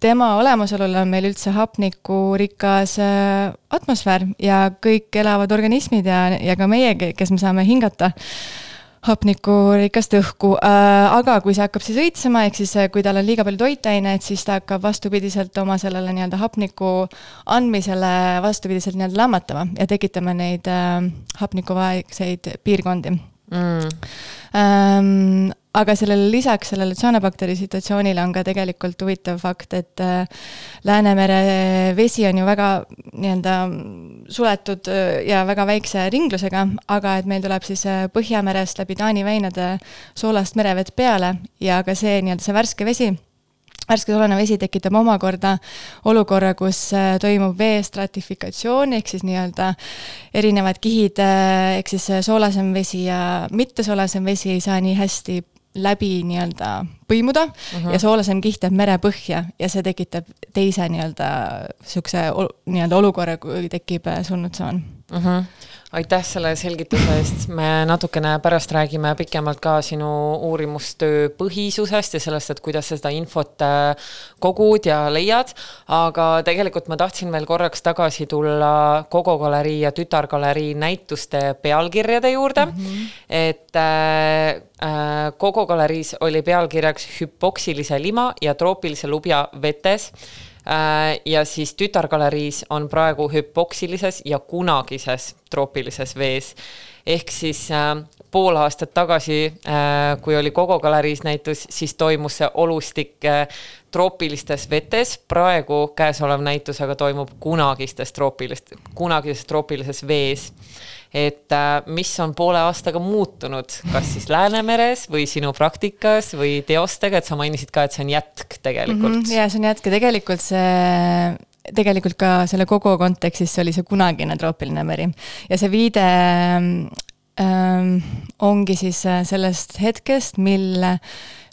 S6: tema olemasolule on meil üldse hapnikurikas äh, atmosfäär ja kõik elavad organismid ja, ja ka meie, kes me saame hingata hapnikurikast õhku. Äh,, aga kui see hakkab siis õitsema, ehk siis äh, kui tal on liiga palju toitaineid, siis ta hakkab vastupidiselt oma sellele nii-öelda hapniku andmisele vastupidiselt nii-öelda lämmatama ja tekitama neid hapnikuvaegseid piirkondi. Mm.. Ähm, aga sellele lisaks, sellele tsaanabakteri situatsioonile on ka tegelikult huvitav fakt, et äh, Läänemere vesi on ju väga nii-öelda suletud äh, ja väga väikse ringlusega, aga et meil tuleb siis äh, Põhjamerest läbi Taani väinade soolast merevett peale ja ka see nii-öelda see värske vesi värske soolane vesi tekitab omakorda olukorra, kus toimub vee stratifikatsioon, ehk siis nii-öelda erinevad kihid, ehk siis soolasem vesi ja mittesoolasem vesi ei saa nii hästi läbi nii-öelda põimuda uh -huh. ja soolasem kiht jääb merepõhja ja see tekitab teise nii-öelda niisuguse nii-öelda olukorra, kui tekib sulnutsoon uh.
S5: -huh aitäh selle selgituse eest, me natukene pärast räägime pikemalt ka sinu uurimustöö põhisusest ja sellest, et kuidas sa seda infot äh, kogud ja leiad, aga tegelikult ma tahtsin veel korraks tagasi tulla Kogo galerii ja Tütargalerii näituste pealkirjade juurde. Mm, -hmm. et äh, äh, Kogo galeriis oli pealkirjaks hüpoksilise lima ja troopilise lubja vetes ja siis tütargaleriis on praegu hüpoksilises ja kunagises troopilises vees. ehk siis äh, pool aastat tagasi, äh, kui oli Kogo galeriis näitus, siis toimus see olustik troopilistes vetes, praegu käesolev näitus aga toimub kunagistes troopilist, kunagises troopilises vees et äh, mis on poole aastaga muutunud, kas siis Läänemeres või sinu praktikas või teostega, et sa mainisid ka, et see on jätk tegelikult. Mm.
S6: -hmm, ja see on jätk ja tegelikult see tegelikult ka selle kogu kontekstis oli see kunagine troopiline meri. Ja see viide ähm, ongi siis äh, sellest hetkest, mil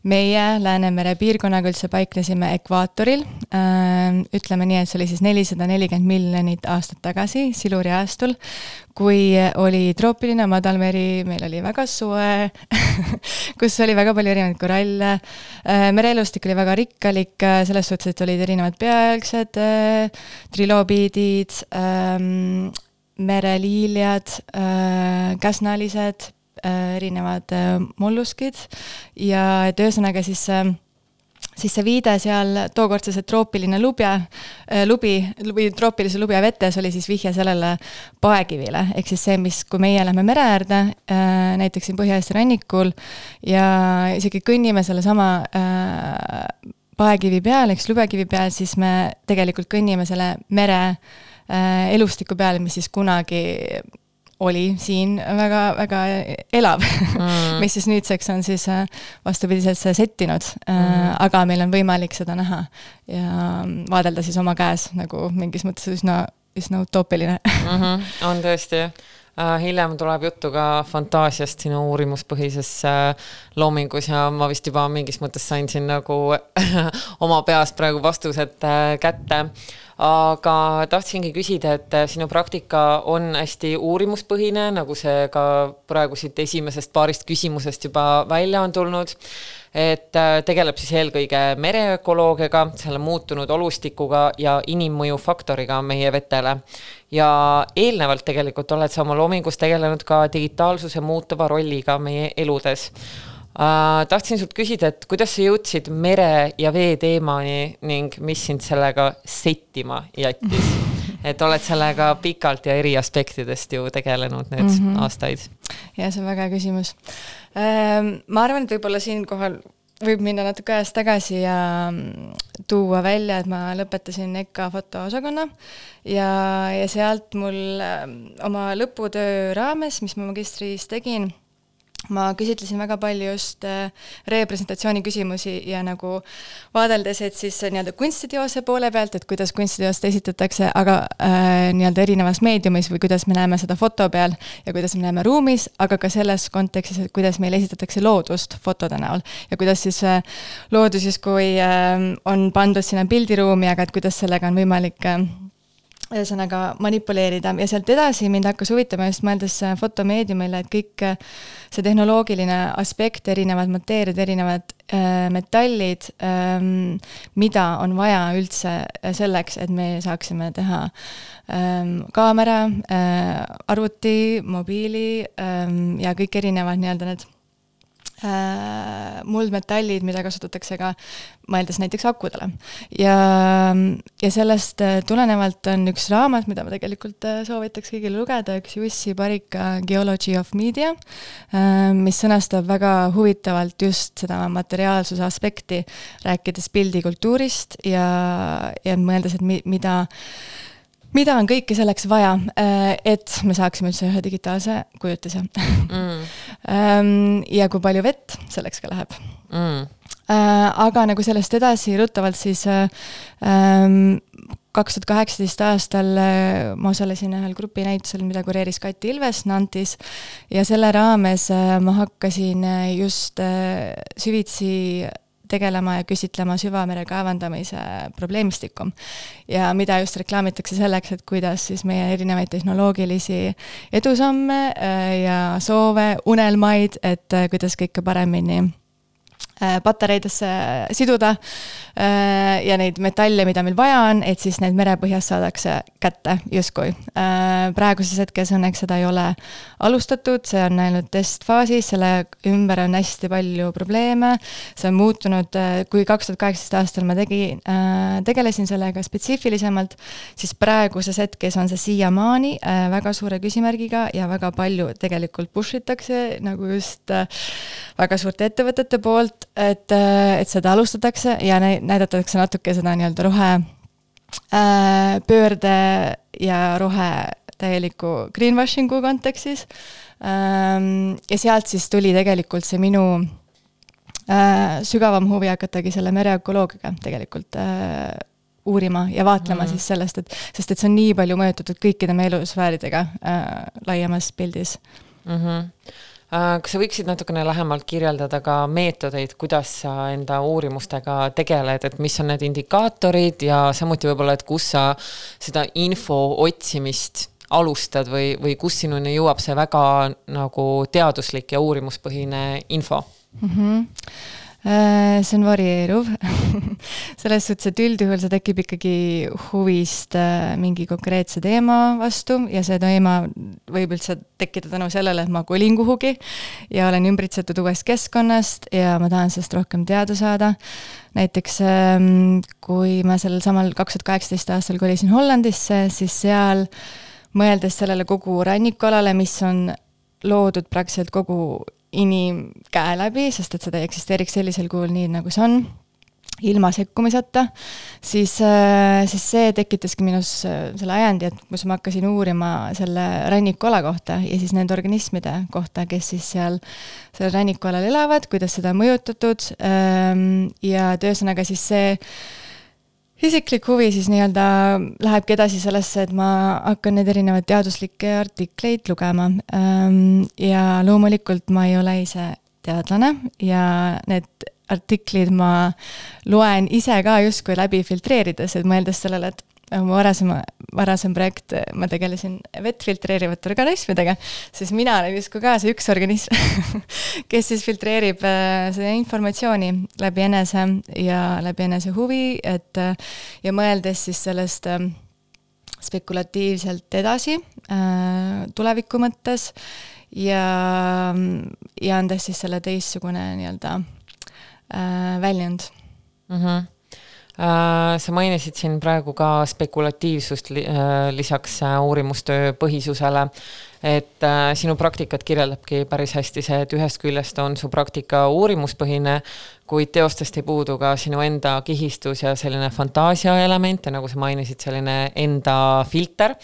S6: meie Läänemere piirkonnaga üldse paiknesime ekvaatoril. Ähm, ütleme nii, et see oli siis nelisada nelikümmend miljonit aastat tagasi, Siluri ajastul, kui oli troopiline madalmeri, meil oli väga soe kus oli väga palju erinevaid koralle. Äh, mereelustik oli väga rikkalik, äh, selles suhtes, et olid erinevad peaaegsed äh, triloobiidid, ähm, mereliiljad, käsnalised Äh, erinevad äh, molluskid. Ja et ühesõnaga siis äh, siis see viide seal tookord see troopiline lubja, lubi või troopilise lubja vetes oli siis vihje sellele paekivile, ehk siis see, mis, kui meie läheme mere äärde, näiteks siin Põhja-Eesti rannikul ja isegi kõnnime sellesama paekivi peal, eks lubjakivi peal, siis me tegelikult kõnnime selle mere elustiku peal, mis siis kunagi oli siin väga-väga elav mm. mis siis nüüdseks on siis äh, vastupidiselt settinud äh, mm., aga meil on võimalik seda näha ja vaadelda siis oma käes nagu mingis mõttes üsna, üsna utoopiline
S5: mm. -hmm. on tõesti äh, hiljem tuleb juttu ka fantaasiast sinu uurimuspõhises loomingus ja ma vist juba mingis mõttes sain siin nagu oma peast praegu vastused kätte aga tahtsingi küsida, et äh, sinu praktika on hästi uurimuspõhine, nagu see ka praegu siit esimesest paarist küsimusest juba välja on tulnud. Et äh, tegeleb siis eelkõige mereökoloogiaga, selle muutunud olustikuga ja inimmõju faktoriga meie vetele. ja eelnevalt tegelikult oled sa oma loomingus tegelenud ka digitaalsuse muutuva rolliga meie eludes Uh, tahtsin sult küsida, et kuidas sa jõudsid mere ja vee teemani ning mis sind sellega settima jättis? Et oled sellega pikalt ja eri aspektidest ju tegelenud need mm -hmm. aastaid.
S6: ja see on väga hea küsimus. ma arvan, et võib-olla siinkohal võib minna natuke ajas tagasi ja mm, tuua välja, et ma lõpetasin EKA fotoosakonna ja, ja sealt mul oma lõputöö raames, mis ma magistris tegin ma küsitlesin väga palju just äh, representatsiooni küsimusi ja nagu vaadeldes, et siis nii-öelda kunstiteose poole pealt, et kuidas kunstiteost esitatakse, aga äh, nii-öelda erinevas meediumis või kuidas me näeme seda foto peal ja kuidas me näeme ruumis, aga ka selles kontekstis, et kuidas meile esitatakse loodust fotode näol. Ja kuidas siis äh, loodus justkui äh, on pandud sinna pildiruumi, aga et kuidas sellega on võimalik äh, ühesõnaga manipuleerida. Ja sealt edasi mind hakkas huvitama just mõeldes äh, fotomeediumile, et kõik äh, see tehnoloogiline aspekt, erinevad mateeriad, erinevad äh, metallid ähm,, mida on vaja üldse äh, selleks, et me saaksime teha ähm, kaamera äh,, arvuti, mobiili ähm, ja kõik erinevad nii-öelda need muldmetallid, mida kasutatakse ka mõeldes näiteks akudele. ja, ja sellest äh, tulenevalt on üks raamat, mida ma tegelikult äh, soovitaks kõigile lugeda, üks Jussi Parika Geology of Media, mis sõnastab väga huvitavalt just seda materiaalsuse aspekti, rääkides pildikultuurist ja, ja mõeldes, et mi-, mida mida on kõike selleks vaja, äh, et me saaksime üldse ühe digitaalse kujutise mm. Ähm, ja kui palju vett selleks ka läheb mm. Äh, aga nagu sellest edasi ruttavalt, siis äh, ähm, kaks tuhat kaheksateist aastal ma osalesin ühel grupinäitusel, mida kureeris Kati Ilves Nantis ja selle raames ma hakkasin just süvitsi tegelema ja küsitlema süvamere kaevandamise probleemistikku. ja mida just reklaamitakse selleks, et kuidas siis meie erinevaid tehnoloogilisi edusamme äh, ja soove, unelmaid, et äh, kuidas kõike paremini patareidesse siduda äh, ja neid metalle, mida meil vaja on, et siis need merepõhjas saadakse kätte justkui. Äh, praeguses hetkes õnneks seda ei ole alustatud, see on ainult testfaasis, selle ümber on hästi palju probleeme, see on muutunud, kui kaks tuhat kaheksateist aastal ma tegin, tegelesin sellega spetsiifilisemalt, siis praeguses hetkes on see siiamaani väga suure küsimärgiga ja väga palju tegelikult push itakse nagu just väga suurte ettevõtete poolt, et, et seda alustatakse ja näidatakse natuke seda nii-öelda rohe äh, pöörde ja rohe täieliku greenwashing'u kontekstis. Ähm, ja sealt siis tuli tegelikult see minu äh, sügavam huvi hakatagi selle mereökoloogiaga tegelikult äh, uurima ja vaatlema mm siis sellest, et, sest et see on nii palju mõjutatud kõikide meie elusfääridega äh, laiemas pildis mm.
S5: -hmm Äh, kas sa võiksid natukene lähemalt kirjeldada ka meetodeid, kuidas sa enda uurimustega tegeled, et mis on need indikaatorid ja samuti võib-olla, et kus sa seda info otsimist alustad või, või kus sinuni jõuab see väga nagu teaduslik ja uurimuspõhine info mm?
S6: -hmm Äh, see on varieeruv selles suhtes, et üldjuhul see tekib ikkagi huvist äh, mingi konkreetse teema vastu ja see teema võib üldse tekkida tänu sellele, et ma kolin kuhugi ja olen ümbritsetud uuest keskkonnast ja ma tahan sellest rohkem teada saada. näiteks ähm, kui ma sellel samal kaks tuhat kaheksateist aastal kolisin Hollandisse, siis seal mõeldes sellele kogu rannikualale, mis on loodud praktiliselt kogu inimkäe läbi, sest et seda ei eksisteeriks sellisel kujul nii, nagu see on, ilma sekkumiseta, siis, äh, siis see tekitaski minus äh, selle ajandi, et kus ma hakkasin uurima selle rannikuala kohta ja siis nende organismide kohta, kes siis seal sellel rannikualal elavad, kuidas seda on mõjutatud ähm, ja et ühesõnaga siis see isiklik huvi siis nii-öelda lähebki edasi sellesse, et ma hakkan neid erinevaid teaduslikke artikleid lugema. Ja loomulikult ma ei ole ise teadlane ja need artiklid ma loen ise ka justkui läbi filtreerides, et mõeldes sellele, et mu varasema, varasem projekt, ma tegelesin vett filtreerivate organismidega, siis mina olen justkui ka see üks organism kes siis filtreerib äh, seda informatsiooni läbi enese ja läbi enese huvi, et äh, ja mõeldes siis sellest äh, spekulatiivselt edasi tuleviku mõttes ja, ja andes siis selle teistsugune nii-öelda väljund
S5: mm. -hmm Äh, sa mainisid siin praegu ka spekulatiivsust äh, lisaks äh, uurimustöö põhisusele, et sinu praktikat kirjeldabki päris hästi see, et ühest küljest on su praktika uurimuspõhine, kuid teostest ei puudu ka sinu enda kihistus ja selline fantaasia element ja nagu sa mainisid, selline enda filter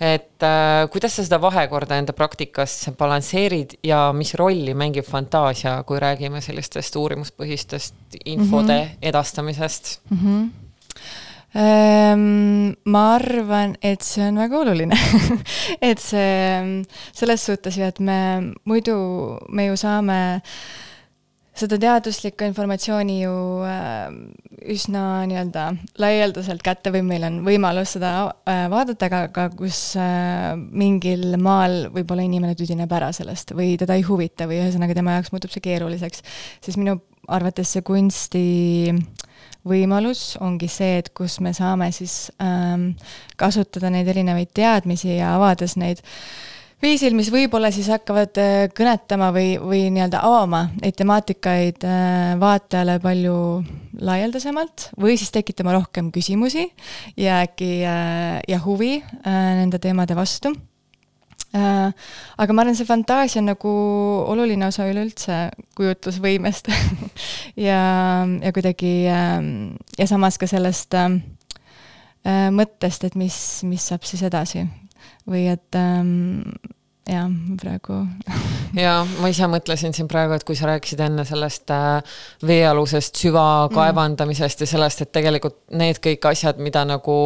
S5: et äh, kuidas sa seda vahekorda enda praktikas balansseerid ja mis rolli mängib fantaasia, kui räägime sellistest uurimuspõhistest infode mm -hmm. edastamisest
S6: mm? -hmm. Ma arvan, et see on väga oluline et see selles suhtes ju, et me muidu, me ju saame äh, seda teaduslikku informatsiooni ju äh, üsna nii-öelda laialdaselt kätte või meil on võimalus seda äh, vaadata, aga, aga kus äh, mingil maal võib-olla inimene tüdineb ära sellest või teda ei huvita või ühesõnaga tema jaoks muutub see keeruliseks, siis minu arvates see kunsti võimalus ongi see, et kus me saame siis ähm, kasutada neid erinevaid teadmisi ja avades neid äh, viisil, mis võib-olla siis hakkavad äh, kõnetama või, või nii-öelda avama neid temaatikaid äh, vaatajale palju laialdasemalt või siis tekitama rohkem küsimusi ja äkki äh, ja huvi nende teemade vastu. aga ma arvan, see fantaasia on nagu oluline osa üleüldse kujutlusvõimest ja, ja kuidagi ja samas ka sellest mõttest, et mis, mis saab siis edasi või et ähm, jah, praegu
S5: ja ma ise mõtlesin siin praegu, et kui sa rääkisid enne sellest äh, veealusest süvakaevandamisest mm. ja sellest, et tegelikult need kõik asjad, mida nagu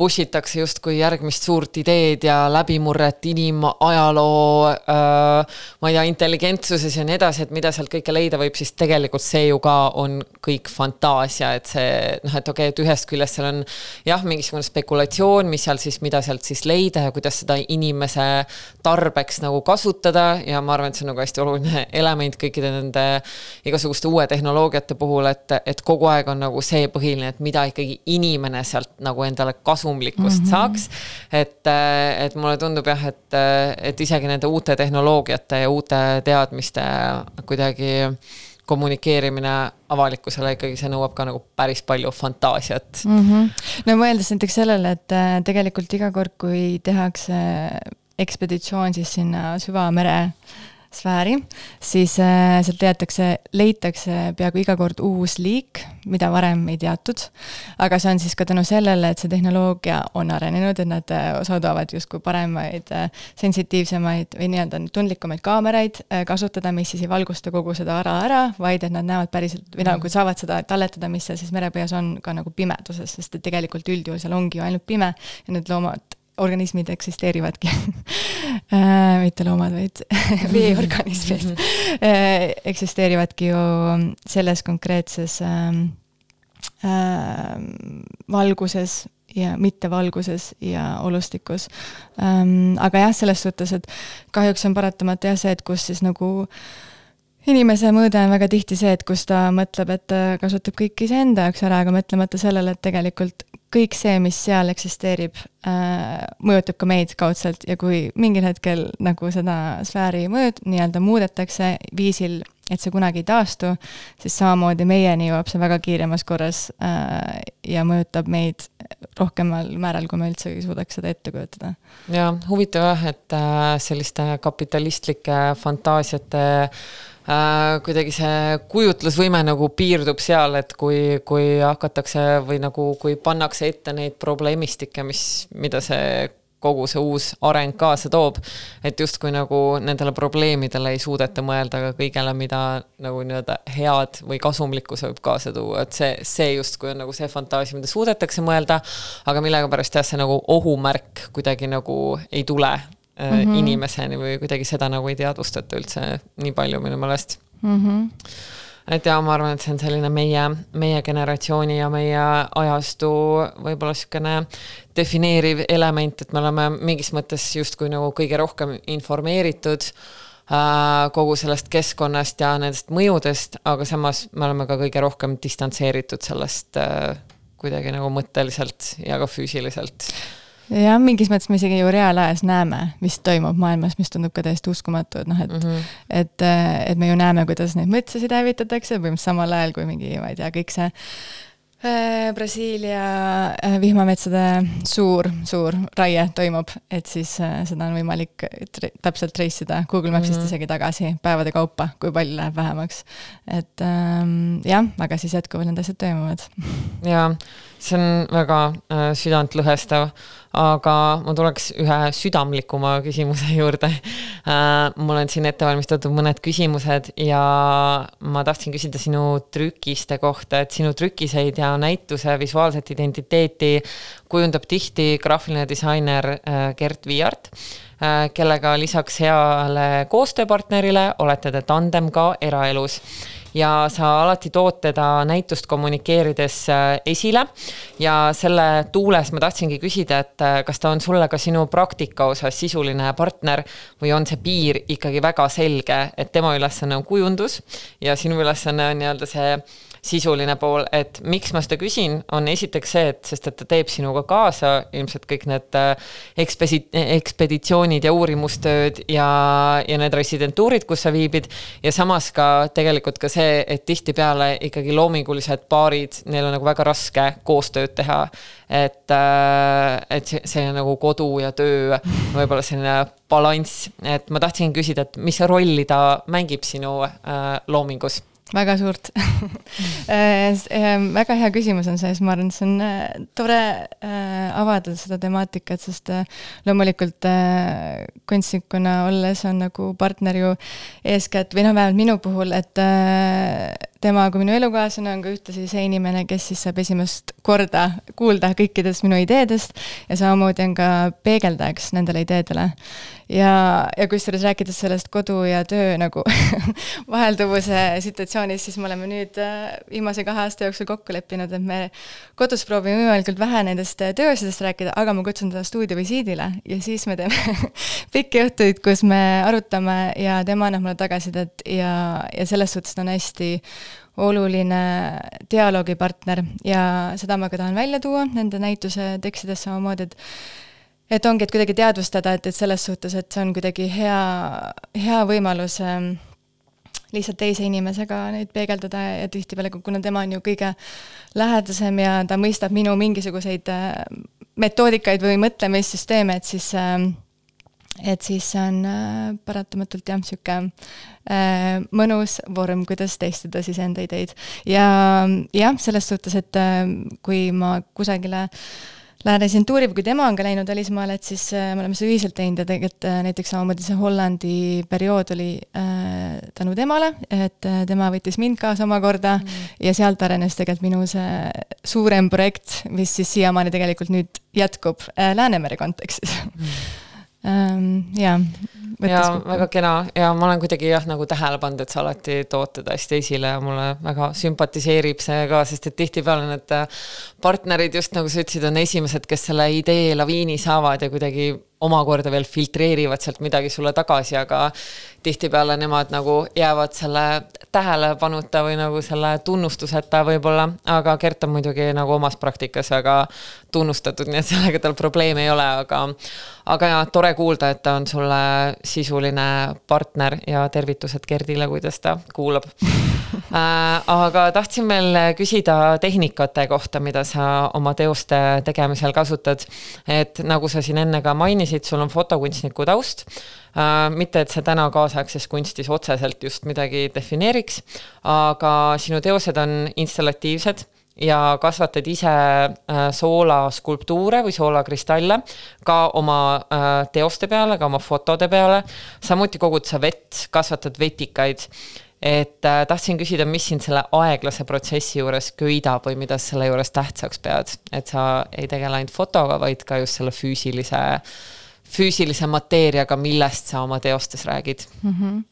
S5: push itakse justkui järgmist suurt ideed ja läbimurret inimajaloo äh,, ma ei tea, intelligentsuses ja nii edasi, et mida sealt kõike leida võib, siis tegelikult see ju ka on kõik fantaasia, et see noh, et okei okay,, et ühest küljest seal on jah, mingisugune spekulatsioon, mis seal siis, mida sealt siis leida ja kuidas seda inimese tarbimist tarbeks nagu kasutada ja ma arvan, et see on nagu hästi oluline element kõikide nende igasuguste uue tehnoloogiate puhul, et, et kogu aeg on nagu see põhiline, et mida ikkagi inimene sealt nagu endale kasumlikkust mm -hmm. saaks. et, et mulle tundub jah, et, et isegi nende uute tehnoloogiate ja uute teadmiste kuidagi kommunikeerimine avalikkusele ikkagi, see nõuab ka nagu päris palju fantaasiat
S6: mm. -hmm. no mõeldes näiteks sellele, et äh, tegelikult iga kord, kui tehakse ekspeditsioon siis sinna süvamere sfääri, siis äh, sealt leitakse, leitakse peaaegu iga kord uus liik, mida varem ei teatud. aga see on siis ka tänu sellele, et see tehnoloogia on arenenud, et nad äh, suudavad justkui paremaid äh,, sensitiivsemaid või nii-öelda tundlikumaid kaameraid kasutada, mis siis ei valgusta kogu seda ara ära, vaid et nad näevad päriselt või nagu saavad seda talletada, mis seal siis merepõhjas on ka nagu pimeduses, sest et tegelikult üldjuhul seal ongi ju ainult pime ja need loomad organismid eksisteerivadki äh, mitte loomad, vaid veeorganismid äh, eksisteerivadki ju selles konkreetses ähm, äh, valguses ja mittevalguses ja olustikus ähm,. aga jah, selles suhtes, et kahjuks on paratamatu jah see, et kus siis nagu inimese mõõde on väga tihti see, et kus ta mõtleb, et ta kasutab kõik iseenda jaoks ära, aga mõtlemata sellele, et tegelikult kõik see, mis seal eksisteerib äh,, mõjutab ka meid kaudselt ja kui mingil hetkel nagu seda sfääri mõõt-, nii-öelda muudetakse viisil, et see kunagi ei taastu, siis samamoodi meieni jõuab see väga kiiremas korras äh, ja mõjutab meid rohkemal määral, kui me üldsegi suudaks seda ette kujutada.
S5: ja huvitav jah, et äh, selliste kapitalistlike fantaasiate äh, Äh, kuidagi see kujutlusvõime nagu piirdub seal, et kui, kui hakatakse või nagu, kui pannakse ette neid probleemistikke, mis, mida see kogu see uus areng kaasa toob, et justkui nagu nendele probleemidele ei suudeta mõelda ka kõigele, mida nagu nii-öelda head või kasumlikku see võib kaasa tuua, et see, see justkui on nagu see fantaasia, mida suudetakse mõelda, aga millegipärast jah, see nagu ohumärk kuidagi nagu ei tule mm -hmm. inimeseni või kuidagi seda nagu ei teadvustata üldse nii palju minu meelest mm. -hmm et ja ma arvan, et see on selline meie, meie generatsiooni ja meie ajastu võib-olla niisugune defineeriv element, et me oleme mingis mõttes justkui nagu kõige rohkem informeeritud äh, kogu sellest keskkonnast ja nendest mõjudest, aga samas me oleme ka kõige rohkem distantseeritud sellest äh, kuidagi nagu mõtteliselt ja ka füüsiliselt
S6: jah, mingis mõttes me isegi ju reaalajas näeme, mis toimub maailmas, mis tundub ka täiesti uskumatu, et noh, et mm, -hmm. et, et me ju näeme, kuidas neid metsasid hävitatakse, põhimõtteliselt samal ajal kui mingi, ma ei tea, kõik see äh, Brasiilia äh, vihmametsade suur, suur raie toimub, et siis äh, seda on võimalik tre täpselt trace ida Google Mapsist mm -hmm. isegi tagasi päevade kaupa, kui palju läheb vähemaks. et ähm, jah, aga siis jätkuvalt need asjad toimuvad.
S5: jaa, see on väga äh, südantlõhestav aga ma tuleks ühe südamlikuma küsimuse juurde äh,. mul on siin ette valmistatud mõned küsimused ja ma tahtsin küsida sinu trükiste kohta, et sinu trükiseid ja näituse visuaalset identiteeti kujundab tihti graafiline disainer äh, Gert Viiart äh,, kellega lisaks heale koostööpartnerile olete te tandem ka eraelus ja sa alati tood teda näitust kommunikeerides äh, esile. ja selle tuules ma tahtsingi küsida, et äh, kas ta on sulle ka sinu praktika osas sisuline partner või on see piir ikkagi väga selge, et tema ülesanne on kujundus ja sinu ülesanne on nii-öelda see sisuline pool, et miks ma seda küsin, on esiteks see, et sest et ta teeb sinuga kaasa ilmselt kõik need äh, ekspesi-, ekspeditsioonid ja uurimustööd ja, ja need residentuurid, kus sa viibid. ja samas ka tegelikult ka see, et tihtipeale ikkagi loomingulised paarid, neil on nagu väga raske koostööd teha. et, äh, et see, see nagu kodu ja töö võib-olla selline balanss, et ma tahtsin küsida, et mis rolli ta mängib sinu äh, loomingus
S6: väga suurt. Äh, ähm, väga hea küsimus on see, sest ma arvan, et see on äh, tore äh, avada seda temaatikat, sest loomulikult kunstnikuna olles on nagu partner ju eeskätt või noh, vähemalt minu puhul, et tema kui minu elukaaslane on ka ühtlasi see inimene, kes siis saab esimest korda kuulda kõikidest minu ideedest ja samamoodi on ka peegeldajaks nendele ideedele. ja, ja kusjuures rääkides sellest kodu ja töö nagu vahelduvuse situatsioonist, siis me oleme nüüd äh, viimase kahe aasta jooksul kokku leppinud, et me kodus proovime võimalikult vähe nendest äh, tööasjadest rääkida, aga ma kutsun teda stuudiovisiidile ja siis me teeme pikki õhtuid, kus me arutame ja tema annab mulle tagasisidet ja, ja selles suhtes ta on hästi oluline dialoogipartner ja seda ma ka tahan välja tuua nende näituse tekstides samamoodi, et et ongi, et kuidagi teadvustada, et, et selles suhtes, et see on kuidagi hea, hea võimalus ähm, lihtsalt teise inimesega neid peegeldada ja tihtipeale, kuna tema on ju kõige lähedasem ja ta mõistab minu mingisuguseid äh, metoodikaid või mõtlemissüsteeme, et siis äh, et siis see on äh, paratamatult jah, niisugune äh, mõnus vorm, kuidas testida siis enda ideid. ja jah, selles suhtes, et äh, kui ma kusagile lähen residentuuri või kui tema on ka läinud välismaale, et siis me oleme seda ühiselt teinud ja tegelikult näiteks samamoodi see Hollandi periood oli tänu temale, et tema võttis mind kaasa omakorda mm. ja sealt arenes tegelikult minu see suurem projekt, mis siis siiamaani tegelikult nüüd jätkub Läänemere kontekstis mm ähm,. jaa.
S5: ja väga kena ja ma olen kuidagi jah, nagu tähele pannud, et sa alati tood teda hästi esile ja mulle väga sümpatiseerib see ka, sest et tihtipeale need äh, partnerid just nagu sa ütlesid, on esimesed, kes selle idee laviini saavad ja kuidagi omakorda veel filtreerivad sealt midagi sulle tagasi, aga tihtipeale nemad nagu jäävad selle tähelepanuta või nagu selle tunnustuseta võib-olla, aga Gert on muidugi nagu omas praktikas väga tunnustatud, nii et sellega tal probleeme ei ole, aga aga jaa, tore kuulda, et ta on sulle sisuline partner ja tervitused Gerdile, kuidas ta kuulab aga tahtsin veel küsida tehnikate kohta, mida sa oma teoste tegemisel kasutad. et nagu sa siin enne ka mainisid, sul on fotokunstniku taust Äh, mitte, et see täna kaasaegses kunstis otseselt just midagi defineeriks, aga sinu teosed on installatiivsed ja kasvatad ise äh, soolaskulptuure või soolakristalle ka oma äh, teoste peale, ka oma fotode peale. samuti kogud sa vett, kasvatad vetikaid. Et äh, tahtsin küsida, mis sind selle aeglase protsessi juures köidab või mida sa selle juures tähtsaks pead, et sa ei tegele ainult fotoga, vaid ka just selle füüsilise füüsilise mateeriaga, millest sa oma teostes räägid
S6: mm? -hmm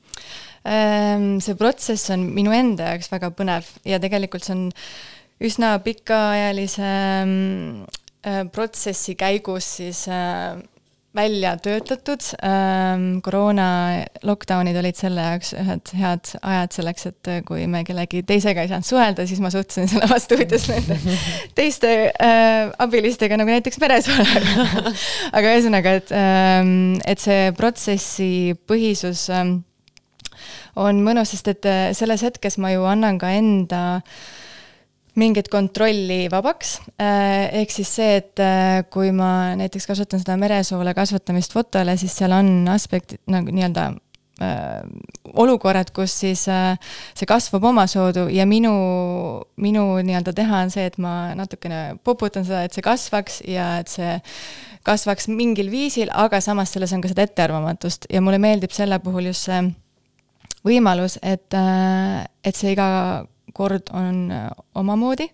S6: see protsess on minu enda jaoks väga põnev ja tegelikult see on üsna pikaajalise mm, äh, protsessi käigus siis äh, välja töötatud. Ähm, koroona lockdown'id olid selle jaoks ühed head ajad selleks, et kui me kellegi teisega ei saanud suhelda, siis ma suhtlesin selle vastu stuudios nende teiste äh, abilistega, nagu näiteks Meresoolaga aga ühesõnaga, et ähm,, et see protsessi põhisus ähm, on mõnus, sest et äh, selles hetkes ma ju annan ka enda äh, mingit kontrolli vabaks, äh, ehk siis see, et äh, kui ma näiteks kasutan seda meresoole kasvatamist fotole, siis seal on aspekt nagu nii-öelda äh, olukorrad, kus siis see kasvab omasoodu ja minu, minu nii-öelda teha on see, et ma natukene poputan seda, et see kasvaks ja et see kasvaks mingil viisil, aga samas selles on ka seda ettearvamatust. Ja mulle meeldib selle puhul just see võimalus, et, et see iga kord on äh, omamoodi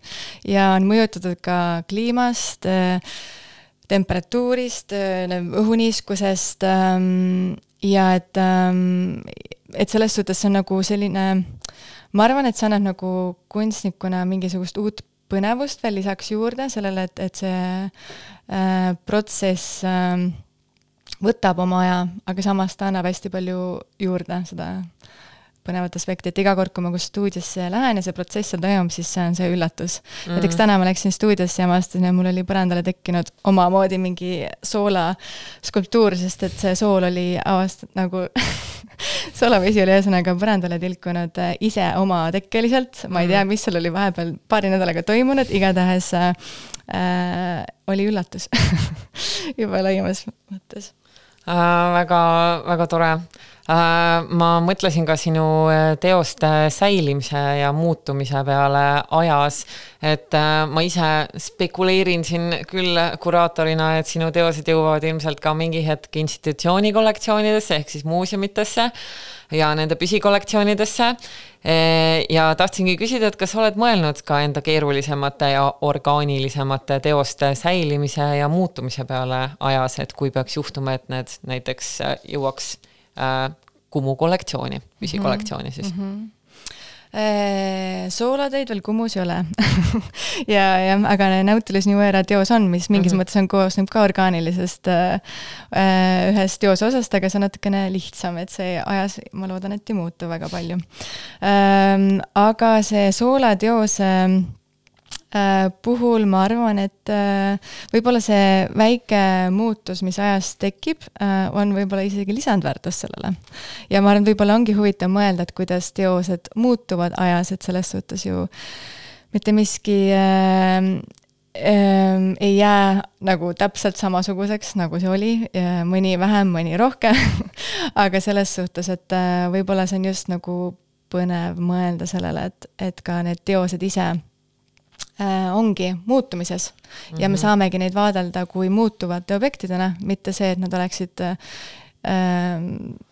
S6: ja on mõjutatud ka kliimast, äh, temperatuurist, äh, õhuniiskusest ähm, ja et, ähm, et selles suhtes see on nagu selline, ma arvan, et see annab nagu kunstnikuna mingisugust uut põnevust veel lisaks juurde sellele, et, et see äh, protsess äh, võtab oma aja, aga samas ta annab hästi palju juurde seda põnevat aspekti, et iga kord, kui ma kuskil stuudiosse lähen ja see protsess seal toimub, siis see on see üllatus mm. -hmm. näiteks täna ma läksin stuudiosse ja ma avastasin, et mul oli põrandale tekkinud omamoodi mingi soolaskulptuur, sest et see sool oli avast- nagu soolavesi oli ühesõnaga põrandale tilkunud äh, ise omatekkeliselt, ma ei tea, mis seal oli vahepeal paari nädalaga toimunud, igatahes äh, oli üllatus juba laiemas mõttes
S5: äh,. väga, väga tore ma mõtlesin ka sinu äh, teoste säilimise ja muutumise peale ajas, et äh, ma ise spekuleerin siin küll kuraatorina, et sinu teosed jõuavad ilmselt ka mingi hetk institutsiooni kollektsioonidesse ehk siis muuseumitesse ja nende püsikollektsioonidesse. ja tahtsingi küsida, et kas oled mõelnud ka enda keerulisemate ja orgaanilisemate teoste säilimise ja muutumise peale ajas, et kui peaks juhtuma, et need näiteks jõuaks äh, Kumu kollektsiooni, püsikollektsiooni siis mm. -hmm
S6: soolateid veel Kumus ei ole ja, jah, aga Nautilus New Era teos on, mis mingis mm -hmm. mõttes on, koosneb ka orgaanilisest äh, ühest teose osast, aga see on natukene lihtsam, et see ajas, ma loodan, et ei muutu väga palju ähm,. aga see soolateos äh, Äh, puhul ma arvan, et äh, võib-olla see väike muutus, mis ajas tekib, äh, on võib-olla isegi lisandväärtus sellele. ja ma arvan, et võib-olla ongi huvitav mõelda, et kuidas teosed muutuvad ajas, et selles suhtes ju mitte miski äh, äh, ei jää nagu täpselt samasuguseks, nagu see oli, mõni vähem, mõni rohkem aga selles suhtes, et äh, võib-olla see on just nagu põnev mõelda sellele, et, et ka need teosed ise äh, ongi muutumises mm. -hmm. ja me mhm. saamegi neid vaadelda kui muutuvate objektidena, mitte see, et nad oleksid äh,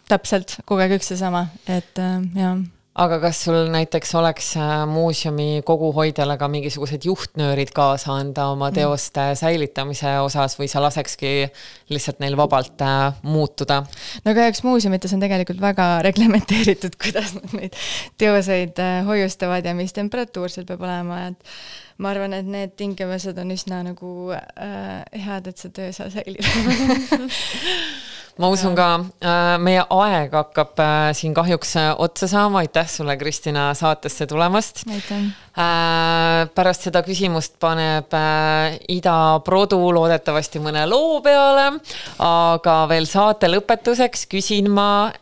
S6: täpselt kogu aeg üks ja sama, et äh, jah
S5: aga kas sul näiteks oleks äh, muuseumi koguhoidjale ka mingisugused juhtnöörid kaasa anda oma mm. teoste säilitamise osas või sa lasekski lihtsalt neil vabalt äh, muutuda?
S6: no kahjuks muuseumites on tegelikult väga reglementeeritud, kuidas nad neid teoseid äh, hoiustavad ja mis temperatuur seal peab olema, et ma arvan, et need tingimused on üsna nagu äh, head, et see töö seal säilib
S5: ma usun ka, äh, meie aeg hakkab äh, siin kahjuks äh, otsa saama, aitäh sulle, Kristina, saatesse tulemast. pärast seda küsimust paneb Ida Produ loodetavasti mõne loo peale, aga veel saate lõpetuseks küsin ma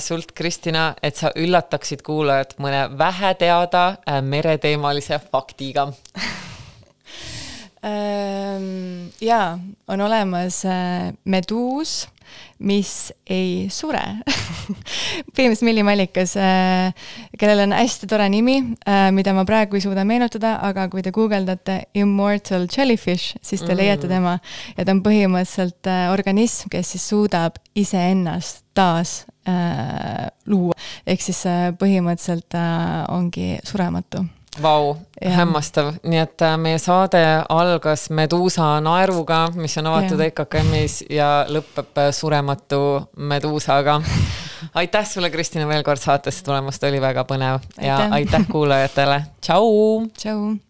S5: sult, Kristina, et sa üllataksid kuulajat mõne väheteada mereteemalise faktiga.
S6: Ehm, jaa, on olemas meduus mis ei sure. Põhimõtteliselt Milli Mallikas, äh, kellel on hästi tore nimi, äh, mida ma praegu ei suuda meenutada, aga kui te guugeldate Immortal Jellyfish, siis te mm. leiate tema. Ja ta on põhimõtteliselt äh, organism, kes siis suudab iseennast taas äh, luua, ehk siis äh, põhimõtteliselt äh, ongi surematu
S5: Vau, hämmastav, nii et äh, meie saade algas Meduusa naeruga, mis on avatud EKKM-is ja lõpeb äh, surematu Meduusaga aitäh sulle, Kristina, veel kord saatesse tulemast, oli väga põnev. Ja
S6: Aitäh.
S5: aitäh kuulajatele, tšau.
S6: tšau